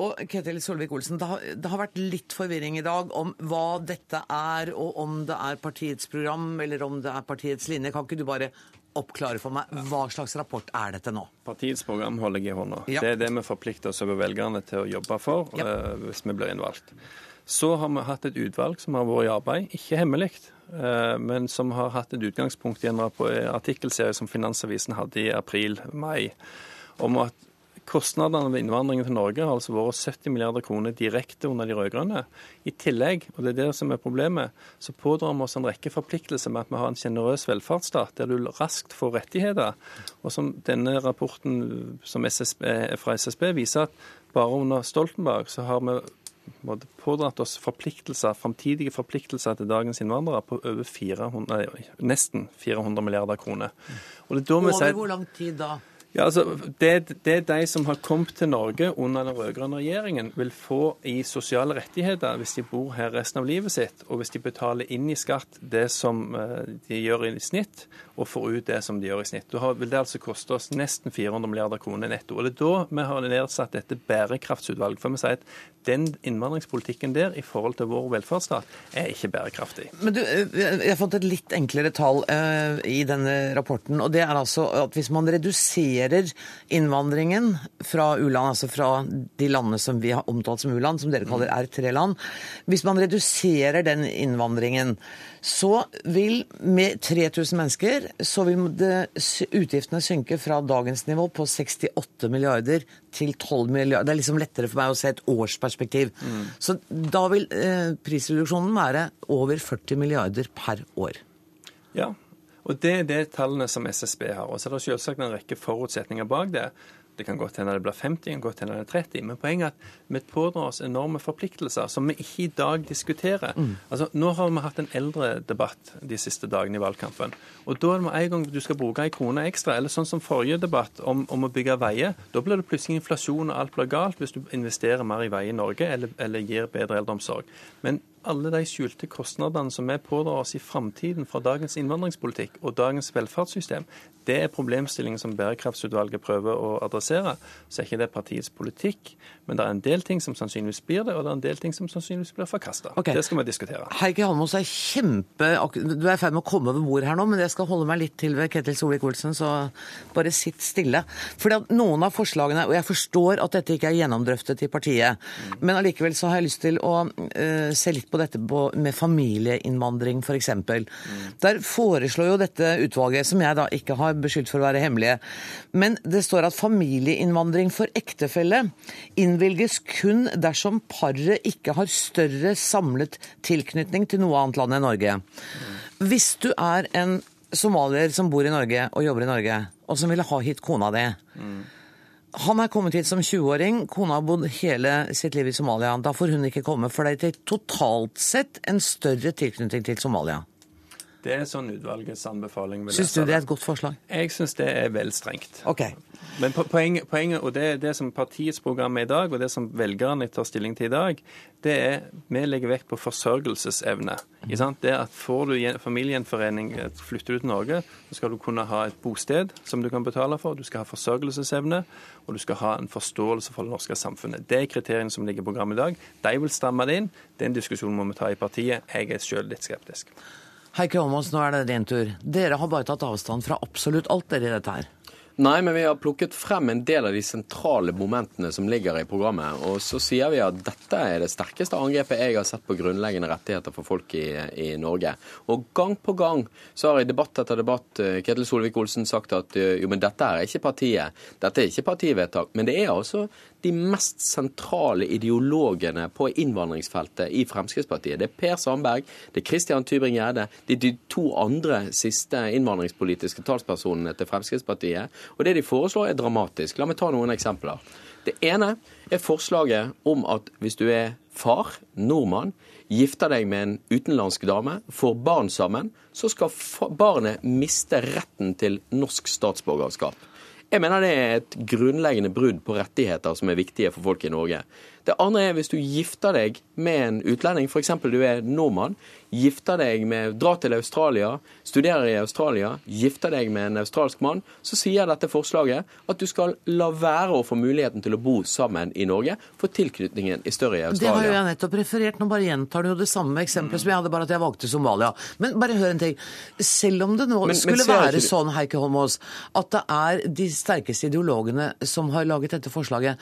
Og Ketil Solvik-Olsen, det, det, har vært litt forvirring i dag om hva dette er, og om det er partiets program eller om det er partiets linje. Kan ikke du bare oppklare for meg hva slags rapport er dette nå? Partiets program holder jeg i hånda. Ja. Det er det vi forplikter oss over velgerne til å jobbe for ja. uh, hvis vi blir innvalgt. Så har vi hatt et utvalg som har vært i arbeid, ikke hemmelig, eh, men som har hatt et utgangspunkt i en artikkelserie som Finansavisen hadde i april-mai, om at Kostnadene ved innvandringen til Norge har altså vært 70 milliarder kroner direkte under de rød-grønne. I tillegg, og det er det som er problemet, så pådrar vi oss en rekke forpliktelser med at vi har en sjenerøs velferdsstat der du raskt får rettigheter. Og som denne rapporten som SSB, fra SSB viser at bare under Stoltenberg så har vi pådratt oss forpliktelser, framtidige forpliktelser til dagens innvandrere på over 400, nei, nesten 400 milliarder kroner. Over hvor lang tid da? Ja, altså, det, det de som har kommet til Norge under den rød-grønne regjeringen, vil få i sosiale rettigheter hvis de bor her resten av livet sitt, og hvis de betaler inn i skatt det som eh, de gjør i snitt, og får ut det som de gjør i snitt. Da vil det altså koste oss nesten 400 milliarder kroner netto. Og Det er da vi har nedsatt dette bærekraftsutvalget. For vi sier at den innvandringspolitikken der i forhold til vår velferdsstat er ikke bærekraftig. Men du, eh, Jeg har fått et litt enklere tall uh, i denne rapporten. og det er altså at Hvis man reduserer innvandringen fra u-land, altså fra de landene som vi har omtalt som u-land, som dere kaller R3-land Hvis man reduserer den innvandringen, så vil med 3000 mennesker så vil utgiftene synke fra dagens nivå på 68 milliarder til 12 milliarder. Det er liksom lettere for meg å se et årsperspektiv. Mm. Så da vil eh, prisreduksjonen være over 40 milliarder per år. Ja, og Det er det tallene som SSB har. Og så er det selvsagt en rekke forutsetninger bak det. Det kan godt hende det blir 50, det kan godt hende det er 30. Men poenget er at vi pådrar oss enorme forpliktelser som vi ikke i dag diskuterer. Mm. Altså, Nå har vi hatt en eldre debatt de siste dagene i valgkampen. Og da er det en gang du skal bruke en krone ekstra, eller sånn som forrige debatt om, om å bygge veier, da blir det plutselig inflasjon og alt blir galt hvis du investerer mer i vei i Norge eller, eller gir bedre eldreomsorg. Men alle de skjulte kostnadene som vi pådrar oss i framtiden fra dagens innvandringspolitikk og dagens velferdssystem, det er problemstillingen som bærekraftsutvalget prøver å adressere. Så er ikke det partiets politikk, men det er en del ting som sannsynligvis blir det, og det er en del ting som sannsynligvis blir forkasta. Okay. Det skal vi diskutere. Heikki Halmås er kjempe... Du er i ferd med å komme over bord her nå, men jeg skal holde meg litt til ved Ketil Solvik-Olsen, så bare sitt stille. Fordi at noen av forslagene, og jeg forstår at dette ikke er gjennomdrøftet i partiet, mm. men allikevel så har jeg lyst til å uh, se litt på dette på, med familieinnvandring, f.eks. Mm. Der foreslår jo dette utvalget, som jeg da ikke har beskyldt for å være hemmelige, men det står at familieinnvandring for ektefelle innvilges kun dersom paret ikke har større samlet tilknytning til noe annet land enn Norge. Hvis du er en somalier som bor i Norge og jobber i Norge, og som ville ha hit kona di. Han er kommet hit som 20-åring, kona har bodd hele sitt liv i Somalia. Da får hun ikke komme, for det er totalt sett en større tilknytning til Somalia. Det er sånn utvalgets anbefaling. Syns du det er et godt forslag? Jeg syns det er vel strengt. Okay. Men poenget, poenget, og det, det som partiets program er i dag, og det som velgerne tar stilling til i dag, det er vi legger vekt på forsørgelsesevne. Det at Får du familiegjenforening, flytter du til Norge, så skal du kunne ha et bosted som du kan betale for. Du skal ha forsørgelsesevne, og du skal ha en forståelse for det norske samfunnet. Det er kriteriene som ligger i programmet i dag. De vil stramme det inn. Den diskusjonen må vi ta i partiet. Jeg er sjøl litt skeptisk. Heikki Holmås, nå er det din tur. Dere har bare tatt avstand fra absolutt alt dere i dette her. Nei, men vi har plukket frem en del av de sentrale momentene som ligger i programmet. Og så sier vi at dette er det sterkeste angrepet jeg har sett på grunnleggende rettigheter for folk i, i Norge. Og gang på gang så har i debatt etter debatt eh, Ketil Solvik-Olsen sagt at eh, jo, men dette er ikke partiet. Dette er ikke partivedtak. Men det er altså de mest sentrale ideologene på innvandringsfeltet i Fremskrittspartiet. Det er Per Sandberg, det er Christian Tybring-Gjedde, det er de to andre siste innvandringspolitiske talspersonene til Fremskrittspartiet. Og det de foreslår er dramatisk. La meg ta noen eksempler. Det ene er forslaget om at hvis du er far, nordmann, gifter deg med en utenlandsk dame, får barn sammen, så skal barnet miste retten til norsk statsborgerskap. Jeg mener det er et grunnleggende brudd på rettigheter som er viktige for folk i Norge. Det andre er hvis du gifter deg med en utlending, f.eks. du er nordmann, gifter deg med, drar til Australia, studerer i Australia, gifter deg med en australsk mann, så sier dette forslaget at du skal la være å få muligheten til å bo sammen i Norge, for tilknytningen er større i Australia. Det har jo jeg nettopp referert, nå bare gjentar du jo det samme eksempelet mm. som jeg hadde, bare at jeg valgte Somalia. Men bare hør en ting. Selv om det nå men, skulle men være sånn, Heike Holmås, at det er de sterkeste ideologene som har laget dette forslaget,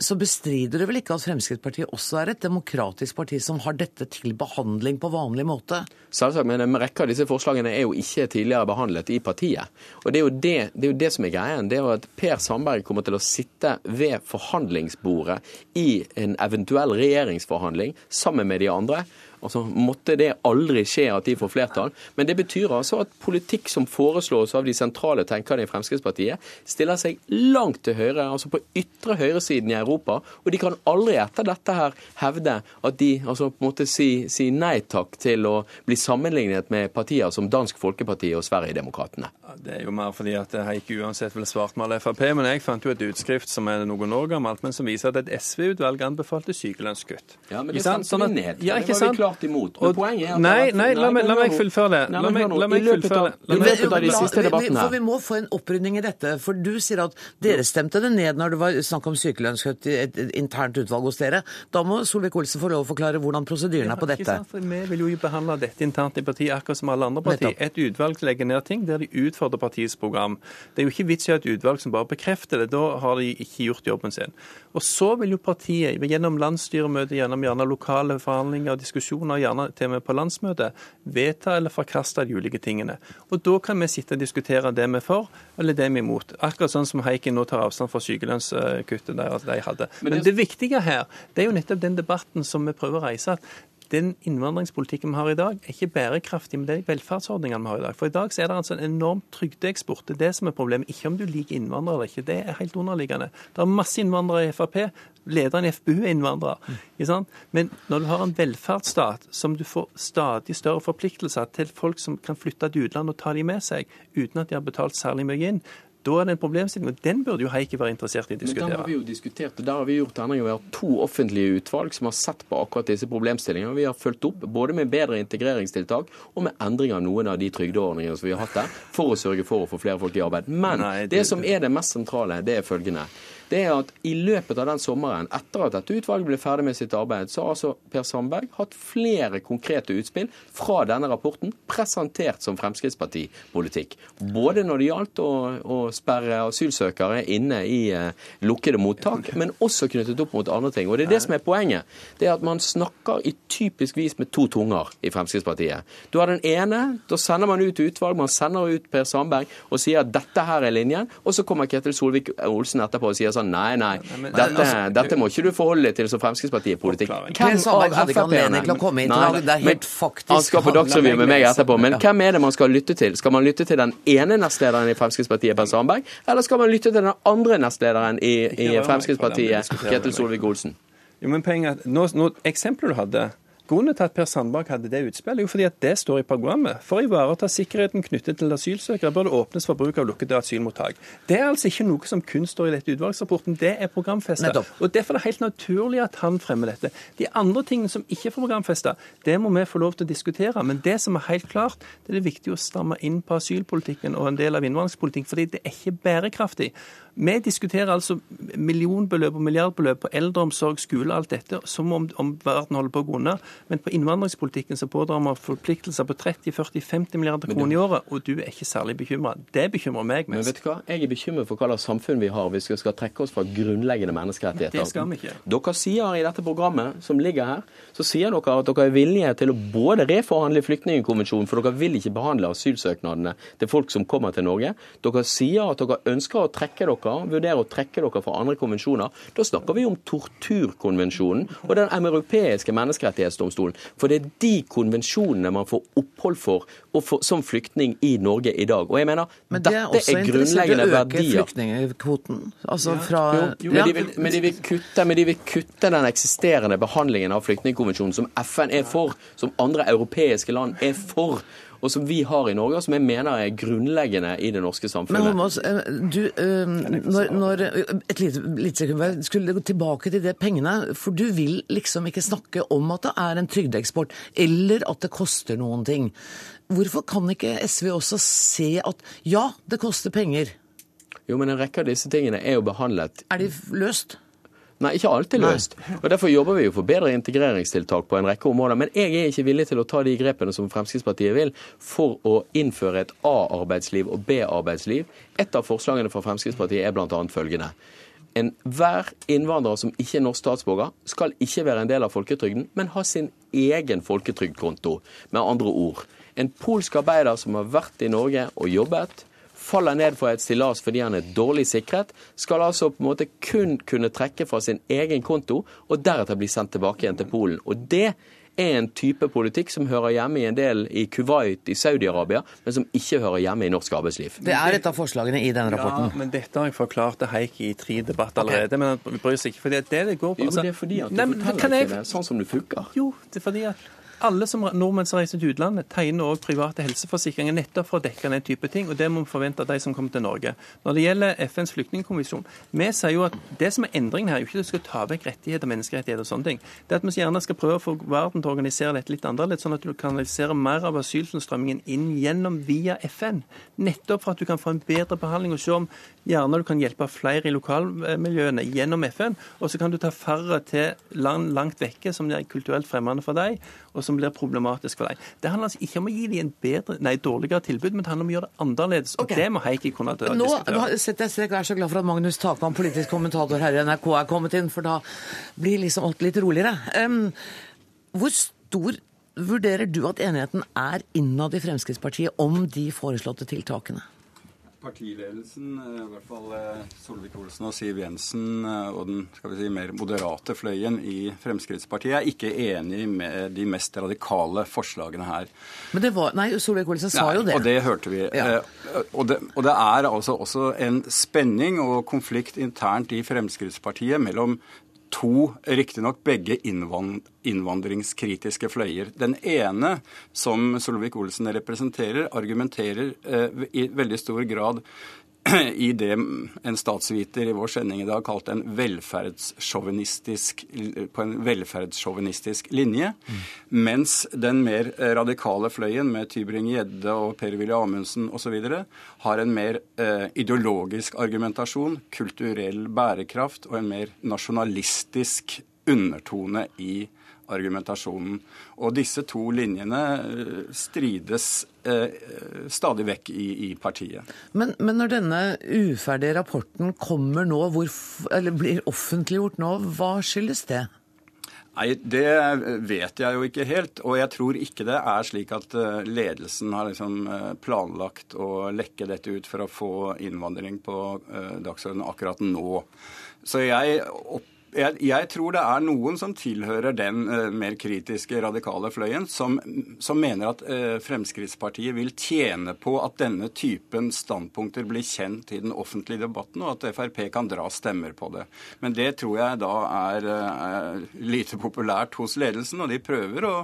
så bestrider du vel ikke at Fremskrittspartiet også er et demokratisk parti som har dette til behandling på vanlig måte? Selvsagt, men en rekke av disse forslagene er jo ikke tidligere behandlet i partiet. Og Det er jo det, det, er jo det som er greien. Det er jo at Per Sandberg kommer til å sitte ved forhandlingsbordet i en eventuell regjeringsforhandling sammen med de andre. Altså, Måtte det aldri skje at de får flertall. Men det betyr altså at politikk som foreslås av de sentrale tenkerne i Fremskrittspartiet, stiller seg langt til høyre, altså på ytre høyresiden i Europa. Og de kan aldri etter dette her hevde at de altså på en måte si, si nei takk til å bli sammenlignet med partier som Dansk Folkeparti og Sverigedemokraterna. Det er jo mer fordi at jeg ikke uansett vil svartmale Frp, men jeg fant jo et utskrift som er noen år gammelt, men som viser at et SV-utvalg anbefalte sykelønnskutt. Ja, men det stemte sånn vi ned. Ja, ikke vi klart imot. Men poenget er at Nei, nei, la meg, la meg fullføre det. La meg, la meg fullføre det. I løpet av de siste vi- debattene For vi må få en opprydning i dette. For du sier at dere stemte det ned når det var snakk om sykelønnskutt i et et internt utvalg hos dere. Da må Solvik-Olsen få lov å forklare hvordan prosedyren er på dette. Ikke sant, for Vi vil jo behandle dette internt i partiet akkurat som alle andre partier. Et utvalg legger ned ting der de utfordrer partiets program. Det er jo ikke vits i å ha et utvalg som bare bekrefter det. Da har de ikke gjort jobben sin. Og så vil jo partiet gjennom landsstyremøte, gjennom gjerne lokale forhandlinger og diskusjoner, gjerne til og med på landsmøte, vedta eller forkaste de ulike tingene. Og da kan vi sitte og diskutere det vi er for, eller det vi er imot. Akkurat sånn som Heiken nå tar avstand fra sykelønnskuttet deres de hadde. Men det viktige her, det er jo nettopp den debatten som vi prøver å reise. at den innvandringspolitikken vi har i dag, er ikke bærekraftig med de velferdsordningene vi har i dag. For i dag så er det altså en enorm trygdeeksport. Det er det som er problemet. Ikke om du liker innvandrere eller ikke. Det er helt underliggende. Det er masse innvandrere i Frp. Lederen i FpU er innvandrer. Sant? Men når du har en velferdsstat som du får stadig større forpliktelser til folk som kan flytte til utlandet og ta de med seg, uten at de har betalt særlig mye inn, da er det en problemstilling. Og den burde jo Heikki være interessert i å diskutere. Men den har vi jo diskutert, og der har vi gjort endringer. Vi har to offentlige utvalg som har sett på akkurat disse problemstillingene. Vi har fulgt opp både med bedre integreringstiltak og med endring av noen av de trygdeordningene som vi har hatt der, for å sørge for å få flere folk i arbeid. Men Nei, det, det- som er det mest sentrale, det er følgende. Det er at I løpet av den sommeren, etter at dette utvalget ble ferdig med sitt arbeid, så har altså Per Sandberg hatt flere konkrete utspill fra denne rapporten, presentert som Fremskrittspartipolitikk. Både når det gjaldt å, å sperre asylsøkere inne i uh, lukkede mottak, (laughs) men også knyttet opp mot andre ting. Og Det er det som er poenget. Det er at Man snakker i typisk vis med to tunger i Fremskrittspartiet. Du har den ene, da sender man ut utvalg, man sender ut Per Sandberg og sier at dette her er linjen, og så kommer Ketil Solvik-Olsen etterpå og sier sånn nei, nei, dette, altså- dette må ikke du forholde deg til som Fremskrittspartiet-politikk. Av FrP-ene Det er helt faktisk- Han skal på Dagsrevyen med meg etterpå, men hvem er det man skal lytte til? Skal man lytte til den ene nestlederen i Fremskrittspartiet, Per Sandberg, eller skal man lytte til den andre nestlederen i, i Fremskrittspartiet, Ketil Solvik-Olsen? Jo, men penger, er nå, nå, Eksempelet du hadde Grunnen til at Per Sandberg hadde det utspillet, er jo fordi at det står i programmet. For å ivareta sikkerheten knyttet til asylsøkere bør det åpnes for bruk av lukkede asylmottak. Det er altså ikke noe som kun står i dette utvalgsrapporten, det er programfesta. Og Derfor er det helt naturlig at han fremmer dette. De andre tingene som ikke er programfesta, det må vi få lov til å diskutere. Men det som er helt klart, det er det viktig å stramme inn på asylpolitikken og en del av innvandringspolitikken, fordi det er ikke bærekraftig. Vi diskuterer altså millionbeløp og milliardbeløp på eldreomsorg, skole og alt dette som om, om verden holder på å gå under. Men på innvandringspolitikken så pådrar vi forpliktelser på 30-40-50 milliarder kroner i året, og du er ikke særlig bekymra. Det bekymrer meg mest. Men vet du hva? Jeg er bekymret for hva slags samfunn vi har hvis vi skal trekke oss fra grunnleggende menneskerettigheter. Det skal vi ikke. Dere sier i dette programmet som ligger her, så sier dere at dere er villige til å både reforhandle flyktningkonvensjonen, for dere vil ikke behandle asylsøknadene til folk som kommer til Norge. Dere sier at dere ønsker å trekke dere, vurdere å trekke dere fra andre konvensjoner. Da snakker vi om torturkonvensjonen og Den europeiske menneskerettighetsdomstolen. For det er de konvensjonene man får opphold for, for som flyktning i Norge i dag. Og jeg mener, Men det er dette også er også interessant grunnleggende å øke verdier. flyktningkvoten. Altså fra Jo, men, de vil, men, de kutte, men de vil kutte den eksisterende behandlingen av flyktningkonvensjonen som FN er for, som andre europeiske land er for, og som vi har i Norge, og som jeg mener er grunnleggende i det norske Men samfunnet. Holmås, eh, du, eh, når, når, et lite, lite sekund, skulle gå tilbake til det pengene, for du vil liksom ikke snakke om at det er en trygdeeksport, eller at det koster noen ting. Hvorfor kan ikke SV også se at ja, det koster penger? Jo, men en rekke av disse tingene er jo behandlet Er de løst? Nei, ikke alltid løst. Og Derfor jobber vi jo for bedre integreringstiltak på en rekke områder. Men jeg er ikke villig til å ta de grepene som Fremskrittspartiet vil for å innføre et A-arbeidsliv og B-arbeidsliv. Et av forslagene fra Fremskrittspartiet er bl.a. følgende. Enhver innvandrer som ikke er norsk statsborger, skal ikke være en del av folketrygden, men ha sin egen folketrygdkonto. Med andre ord. En polsk arbeider som har vært i Norge og jobbet, faller ned fra et stillas fordi han er dårlig sikret, skal altså på en måte kun kunne trekke fra sin egen konto og deretter bli sendt tilbake igjen til Polen. Og det er en type politikk som hører hjemme i en del i Kuwait i Saudi-Arabia, men som ikke hører hjemme i norsk arbeidsliv. Det er et av forslagene i den rapporten. Ja, men dette har jeg forklart til Heikki i tre debatter allerede. Okay. Men vi bryr oss ikke, for det det går på. Altså, jo, det er fordi at du nei, forteller ikke det sånn som det funker. Jo, det er fordi at alle som nordmenn som reiser til utlandet, tegner også private helseforsikringer nettopp for å dekke den type ting. og Det må vi forvente av de som kommer til Norge. Når det gjelder FNs flyktningkonvensjon, vi sier jo at det som er endringen her, er jo ikke at du skal ta vekk rettigheter menneskerettigheter og sånne ting. Det er at vi gjerne skal prøve å få verden til å organisere dette litt annerledes, sånn at du kanaliserer mer av asylstrømmingen inn gjennom via FN. Nettopp for at du kan få en bedre behandling og se om gjerne du kan hjelpe flere i lokalmiljøene gjennom FN. Og så kan du ta færre til land langt vekke som er kulturelt fremmede for deg og som blir problematisk for deg. Det handler altså ikke om å gi dem en bedre, nei, dårligere tilbud, men det handler om å gjøre det annerledes. Og okay. det må Heikki kunne Nå diskutere. setter jeg strek. og er så glad for at Magnus Takvam, politisk kommentator her i NRK, er kommet inn, for da blir liksom alt litt roligere. Um, hvor stor vurderer du at enigheten er innad i Fremskrittspartiet om de foreslåtte tiltakene? Partiledelsen, eh, i hvert fall eh, Solvik-Olsen og Siv Jensen eh, og den skal vi si, mer moderate fløyen i Fremskrittspartiet, er ikke enig med de mest radikale forslagene her. Men det var, Nei, Solvik-Olsen sa jo det. Og det hørte vi. Ja. Og, det, og det er altså også en spenning og konflikt internt i Fremskrittspartiet mellom to, riktignok begge innvandringskritiske fløyer. Den ene, som Solvik-Olsen representerer, argumenterer eh, i veldig stor grad i det en statsviter i vår sending i dag kalte en velferdssjåvinistisk på en velferdssjåvinistisk linje. Mm. Mens den mer radikale fløyen med Tybring-Gjedde og Per-Willy Amundsen osv. har en mer eh, ideologisk argumentasjon, kulturell bærekraft og en mer nasjonalistisk undertone i argumentasjonen. Og disse to linjene eh, strides eh, stadig vekk i, i partiet. Men, men, når denne uferdige rapporten kommer nå, hvor, eller blir offentliggjort nå, hva skyldes det? Nei, Det vet jeg jo ikke helt. Og jeg tror ikke det er slik at eh, ledelsen har liksom eh, planlagt å lekke dette ut for å få innvandring på dagsordenen akkurat nå. Så jeg opp jeg, jeg, tror det er noen som tilhører den uh, mer kritiske, radikale fløyen, som, som mener at uh, Fremskrittspartiet vil tjene på at denne typen standpunkter blir kjent i den offentlige debatten, og at Frp kan dra stemmer på det. Men det tror jeg da er, uh, er lite populært hos ledelsen, og de prøver å,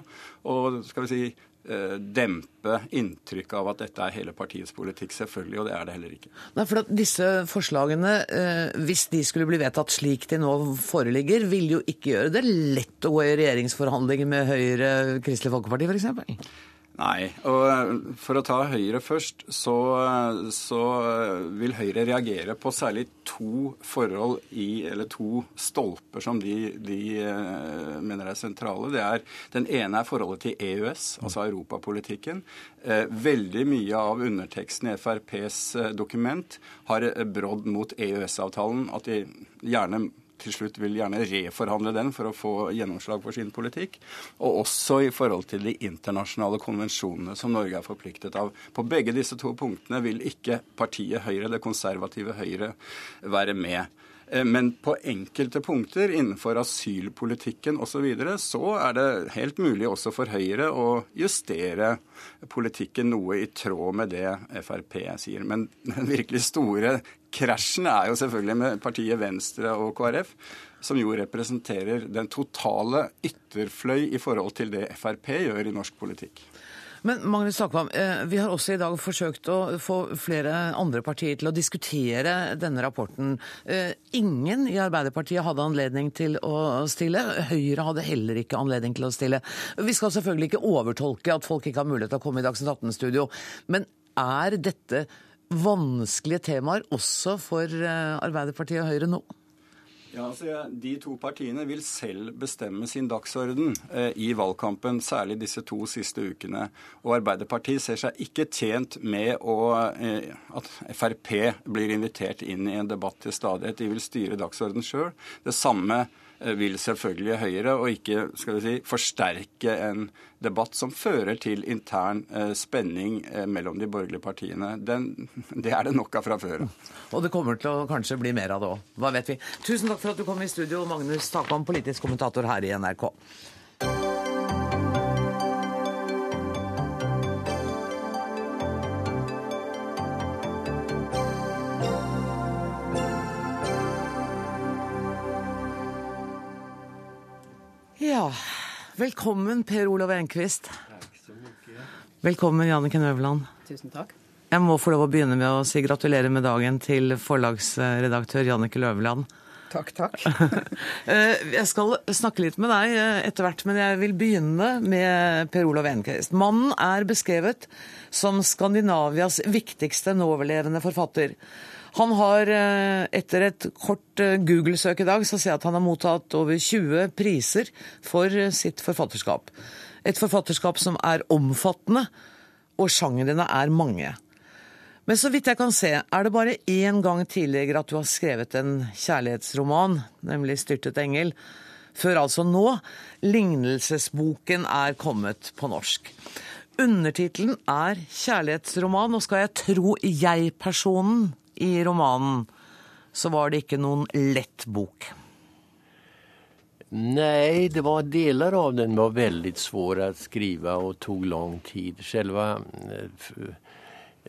å skal vi si, Eh, dempe inntrykket av at dette er hele partiets politikk, selvfølgelig, og det er det heller ikke. Nei, for at Disse forslagene, eh, hvis de skulle bli vedtatt slik de nå foreligger, vil jo ikke gjøre det lett å gå i regjeringsforhandlinger med Høyre, Kristelig Folkeparti f.eks.? Nei. og eh, For å ta Høyre først, så, så, vil Høyre reagere på særlig to forhold i, eller to stolper som de, de eh, mener er sentrale. Det er, Den ene er forholdet til EØS, altså europapolitikken. Eh, veldig mye av underteksten i FrPs dokument har brodd mot EØS-avtalen. At de gjerne til slutt vil gjerne reforhandle den for å få gjennomslag for sin politikk. Og også i forhold til de internasjonale konvensjonene som Norge er forpliktet av. På begge disse to punktene vil ikke partiet Høyre, det konservative Høyre, være med. Eh, men på enkelte punkter innenfor asylpolitikken osv. Så, videre, så er det helt mulig også for Høyre å justere politikken noe i tråd med det Frp sier. Men den virkelig store krasjen er jo selvfølgelig med partiet Venstre og KrF, som jo representerer den totale ytterfløy i forhold til det Frp gjør i norsk politikk. Men Magnus Takvam, eh, vi har også i dag forsøkt å få flere andre partier til å diskutere denne rapporten. Eh, ingen i Arbeiderpartiet hadde anledning til å stille. Høyre hadde heller ikke anledning til å stille. Vi skal selvfølgelig ikke overtolke at folk ikke har mulighet til å komme i Dagsnytt 18-studio, men er dette vanskelige temaer også for eh, Arbeiderpartiet og Høyre nå? Ja, altså, De to partiene vil selv bestemme sin dagsorden eh, i valgkampen, særlig disse to siste ukene. Og Arbeiderpartiet ser seg ikke tjent med å, eh, at Frp blir invitert inn i en debatt til stadighet. De vil styre dagsorden sjøl. Det samme vil selvfølgelig Høyre, og ikke skal vi si, forsterke en debatt som fører til intern eh, spenning eh, mellom de borgerlige partiene. Den, (laughs) det er det nok av fra før. Og det kommer til å kanskje bli mer av det òg. Hva vet vi. Tusen takk for at du kom i studio, Magnus Takam, politisk kommentator her i NRK. Ja, velkommen Per Olav Enquist. Velkommen Janniken Øverland. Tusen takk. Jeg må få lov å begynne med å si gratulerer med dagen til forlagsredaktør Jannike Løveland. Takk, takk. (laughs) Eh, jeg skal snakke litt med deg eh, etter hvert, men jeg vil begynne med Per Olav Enquist. Mannen er beskrevet som Skandinavias viktigste nåværende forfatter. Han har, eh, etter et kort Google-søk i dag, så ser jeg at han har mottatt over 20 priser for sitt forfatterskap. Et forfatterskap som er omfattende, og sjangrene er mange. Men så vidt jeg kan se, er det bare én gang tidligere at du har skrevet en kjærlighetsroman, nemlig 'Styrtet engel', før altså nå lignelsesboken er kommet på norsk. Undertittelen er kjærlighetsroman, og skal jeg tro jeg-personen i romanen, så var det ikke noen lett bok. Nei, det var deler av den var veldig svår å skrive og tok lang tid. Selve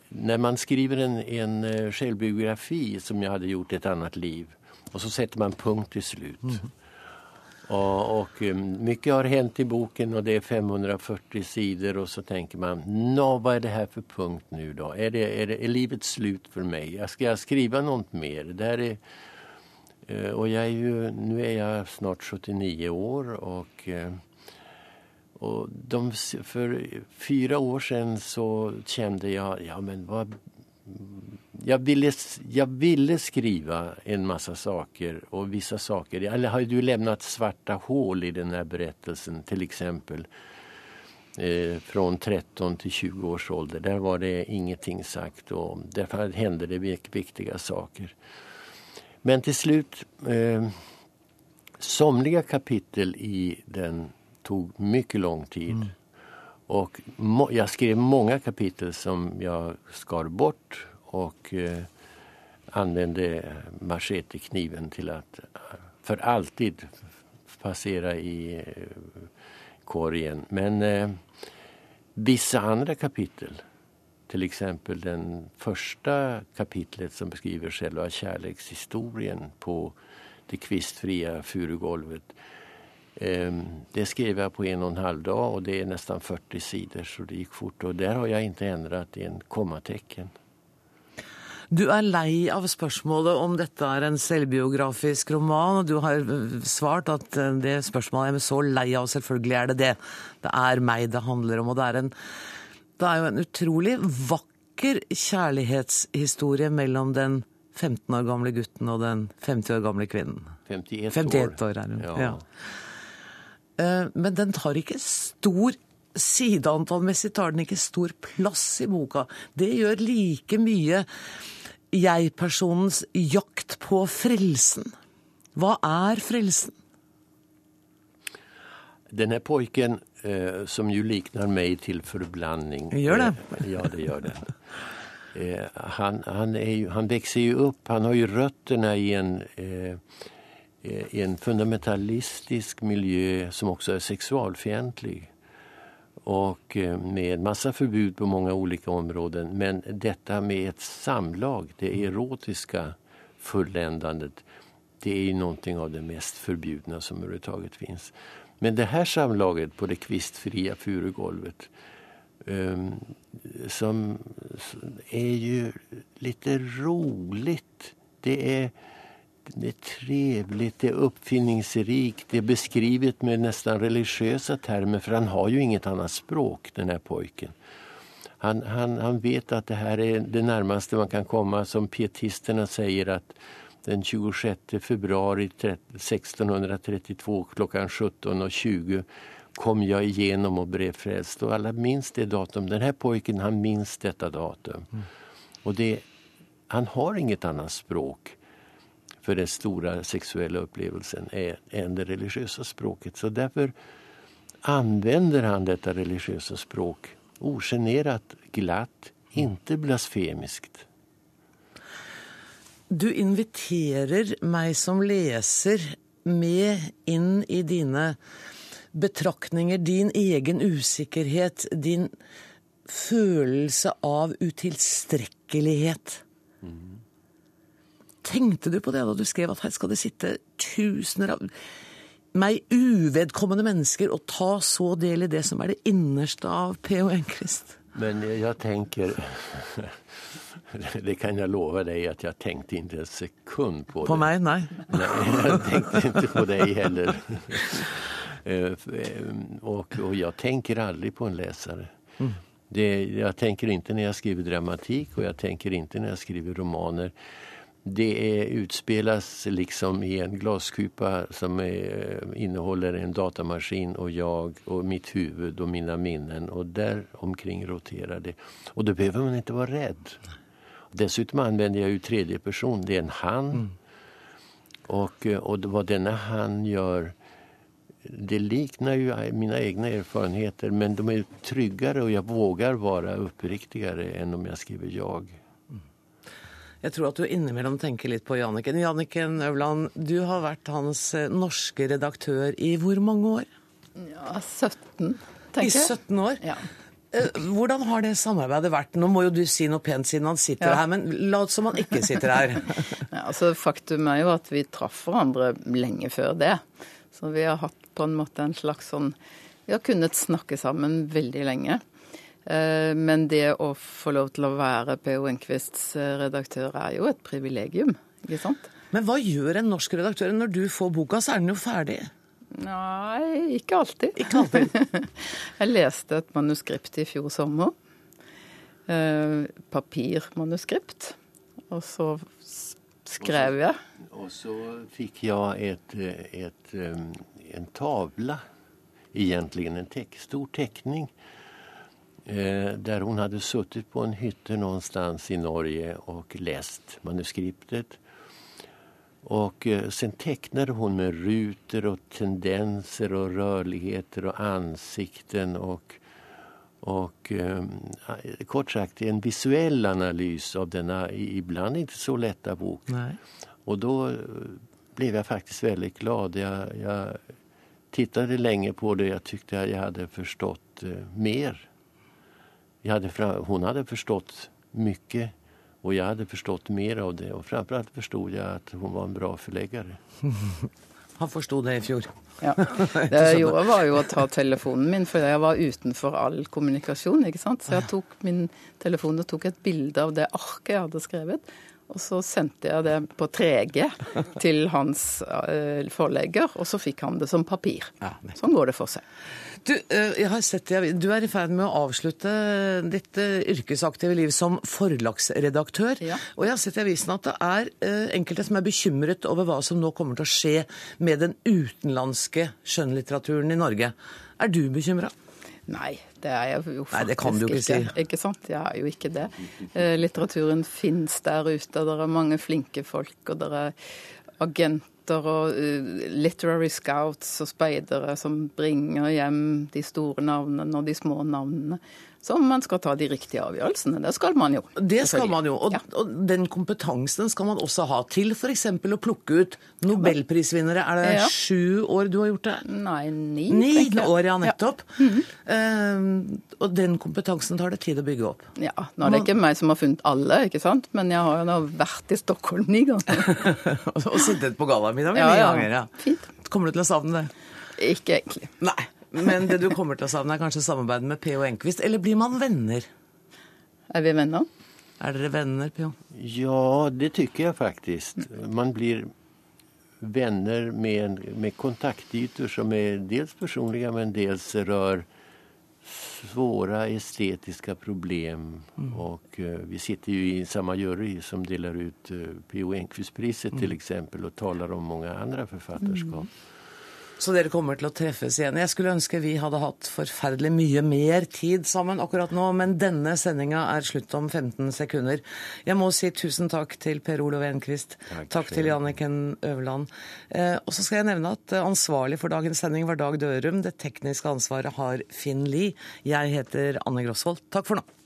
Når man skriver en, en selvbiografi, som jeg hadde gjort et annet liv og så setter man punkt til slutt. Mm. Och, och, eh, mycket har hänt i boken och det är 540 sidor och så tänker man, nå vad är det här för punkt nu då? Är, det, är, det, är livet slut för mig? Jag ska jag skriva något mer? Det är, eh, och jag är ju, nu är snart 79 år och och de, för fyra år sedan så kände jag, ja men vad... Jag ville, jag ville skriva en massa saker och vissa saker. Eller har du lämnat svarta hål i den här berättelsen till exempel? Eh, från 13 till 20 års ålder. Där var det ingenting sagt och därför hände det viktiga saker. Men till slut, eh, somliga kapitel i den tog mycket lång tid. Mm. Och jag skrev många kapitel som jag skar bort och eh, använde machetekniven till att för alltid passera i eh, korgen. Men eh, vissa andra kapitel, till exempel den första kapitlet som beskriver själva kärlekshistorien på det kvistfria furugolvet eh, det skrev jag på en och en halv dag och det är nästan 40 sidor så det gick fort. Och där har jag inte ändrat en kommatecken. Du er lei av spørsmålet om dette er en selvbiografisk roman, og du har svart at eh, det spørsmålet er så lei av, selvfølgelig er det det. Det er meg det handler om. Og det er, en, det er jo en utrolig vakker kjærlighetshistorie mellom den 15 år gamle gutten og den 50 år gamle kvinnen. 51 år. 51 år er hun. Ja. ja. Eh, men den tar ikke stor Sideantallmessig tar den ikke stor plass i boka. Det gjør like mye jeg-personens jakt på frelsen. Hva er frelsen? Denne pojken, eh, som jo likner meg til forblanding Gjør det? Eh, ja, det gjør den. Eh, han, han, jo, han, vokser jo opp, han har jo røttene i en eh, i en fundamentalistisk miljø som også er sexualfientlig. Och eh, med massa förbud på många olika områden. Men detta med ett samlag, det erotiska fulländandet, det är ju någonting av det mest förbjudna som överhuvudtaget finns. Men det här samlaget på det kvistfria furugolvet um, som är ju lite roligt. Det är det är trevligt, det är uppfinningsrikt, det är beskrivet med nästan religiösa termer för han har ju inget annat språk den här pojken. Han, han, han vet att det här är det närmaste man kan komma som pietisterna säger att den 26 februari 1632 klockan 17.20 kom jag igenom och blev frälst. Och alla minns det datum. Den här pojken han minns detta datum. Mm. Och det, han har inget annat språk för den stora sexuella upplevelsen är, än det religiösa språket. Så därför använder han detta religiösa språk ogenerat, glatt, inte blasfemiskt. Du inviterer meg som leser med inn i dine betraktninger, din egen usikkerhet, din følelse av utilstrekkelighet. Tenkte du på det da du skrev at her skal det sitte tusener av meg uvedkommende mennesker å ta så del i det som er det innerste av P.O. Enquist? Men jeg tenker (laughs) Det kan jeg love deg at jeg tenkte ikke en sekund på det. På meg? Nei. (laughs) Nei, jeg tenkte ikke på deg heller. (laughs) og, og jeg tenker aldri på en leser. Mm. Det, jeg tenker ikke når jeg skriver dramatikk, og jeg tenker ikke når jeg skriver romaner. Det utspilles liksom i en glasskupa som er, inneholder en datamaskin og jeg og mitt huvud og mine minner. Og der omkring roterer det. Og da behøver man ikke være redd. Dessutom använder jeg jo tredje person, det er en han. Mm. Og, og hva denne han gjør det liknar jo mine egne erfarenheter men de er tryggere, og jeg vågar være oppriktigere enn om jeg skriver jeg. Jeg tror at du innimellom tenker litt på Janniken. Janniken Øvland, du har vært hans norske redaktør i hvor mange år? Ja, 17, tenker jeg. I 17 år? Ja. Hvordan har det samarbeidet vært? Nå må jo du si noe pent siden han sitter ja. her, men la oss som han ikke sitter her. (laughs) ja, altså, faktum er jo at vi traff hverandre lenge før det. Så vi har hatt på en måte en slags sånn Vi har kunnet snakke sammen veldig lenge. Men det å få lov til å være P.O. Enquists redaktør er jo et privilegium, ikke sant? Men hva gjør en norsk redaktør? Når du får boka, så er den jo ferdig. Nei, ikke alltid. Ikke alltid. (laughs) jeg leste et manuskript i fjor sommer. Eh, papirmanuskript. Og så skrev jeg. Og så fikk jeg et, et, en tavle, egentlig en tek, stor tekning, eh, der hun hadde sittet på en hytte någonstans i Norge og lest manuskriptet. Och eh, sen tecknade hon med rutor och tendenser och rörligheter och ansikten och, och eh, kort sagt en visuell analys av denna ibland inte så lätta bok. Nej. Och då blev jag faktiskt väldigt glad. Jag, jag tittade länge på det. Jag tyckte jag hade förstått eh, mer. Jag hade, hon hade förstått mycket og jeg hadde forstått mer av det. Og framfor alt forsto jeg at hun var en bra forleggere. (laughs) Han forsto det i fjor. Ja. (laughs) Det jeg gjorde, var jo å ta telefonen min, for jeg var utenfor all kommunikasjon. ikke sant? Så jeg tok min telefon og tok et bilde av det arket jeg hadde skrevet. Og så sendte jeg det på 3G til hans uh, forlegger, og så fikk han det som papir. sånn går det for seg. Du, uh, jeg har sett, du er i ferd med å avslutte ditt uh, yrkesaktive liv som forlagsredaktør. Ja. Og jeg har sett i avisen at det er enkelte som er bekymret over hva som nå kommer til å skje med den utenlandske skjønnlitteraturen i Norge. Er du bekymra? Nei, det er jeg jo faktisk Nei, det kan du ikke, ikke si. Ikke sant? Jeg er jo ikke det. Eh, litteraturen fins der ute. og Det er mange flinke folk, og det er agenter og uh, literary scouts og speidere som bringer hjem de store navnene og de små navnene så man skal ta de riktige avgjørelsene. Det skal man jo. Det skal man jo, og, ja. og den kompetansen skal man også ha til f.eks. å plukke ut nobelprisvinnere. Er det ja. sju år du har gjort det? Nei, ni. Ni år, ja, nettopp. Ja. Mm -hmm. uh, og den kompetansen tar det tid å bygge opp. Ja, nå er det ikke meg som har funnet alle, ikke sant? men jeg har jo nå vært i Stockholm ni ganger. (laughs) og sittet på gallamiddag ni ganger, ja. Fint. Kommer du til å savne det? Ikke egentlig. Nei. Men det du kommer til å savne, er kanskje samarbeidet med P.O. Enquist? Eller blir man venner? Er vi venner? Er dere venner, P.O.? Ja, det tykker jeg faktisk. Man blir venner med, med kontaktyter som er dels personlige, men dels rør svåre estetiske problem. Mm. Og uh, vi sitter jo i samme jury som deler ut uh, P.O. Enquist-priset mm. f.eks., og taler om mange andre forfatterskap. Mm. Så dere kommer til å treffes igjen. Jeg skulle ønske vi hadde hatt forferdelig mye mer tid sammen akkurat nå, men denne sendinga er slutt om 15 sekunder. Jeg må si tusen takk til Per Olof Enquist. Takk, takk til Janniken Øverland. Eh, og så skal jeg nevne at ansvarlig for dagens sending var Dag Dørum. Det tekniske ansvaret har Finn Lie. Jeg heter Anne Grosvold. Takk for nå.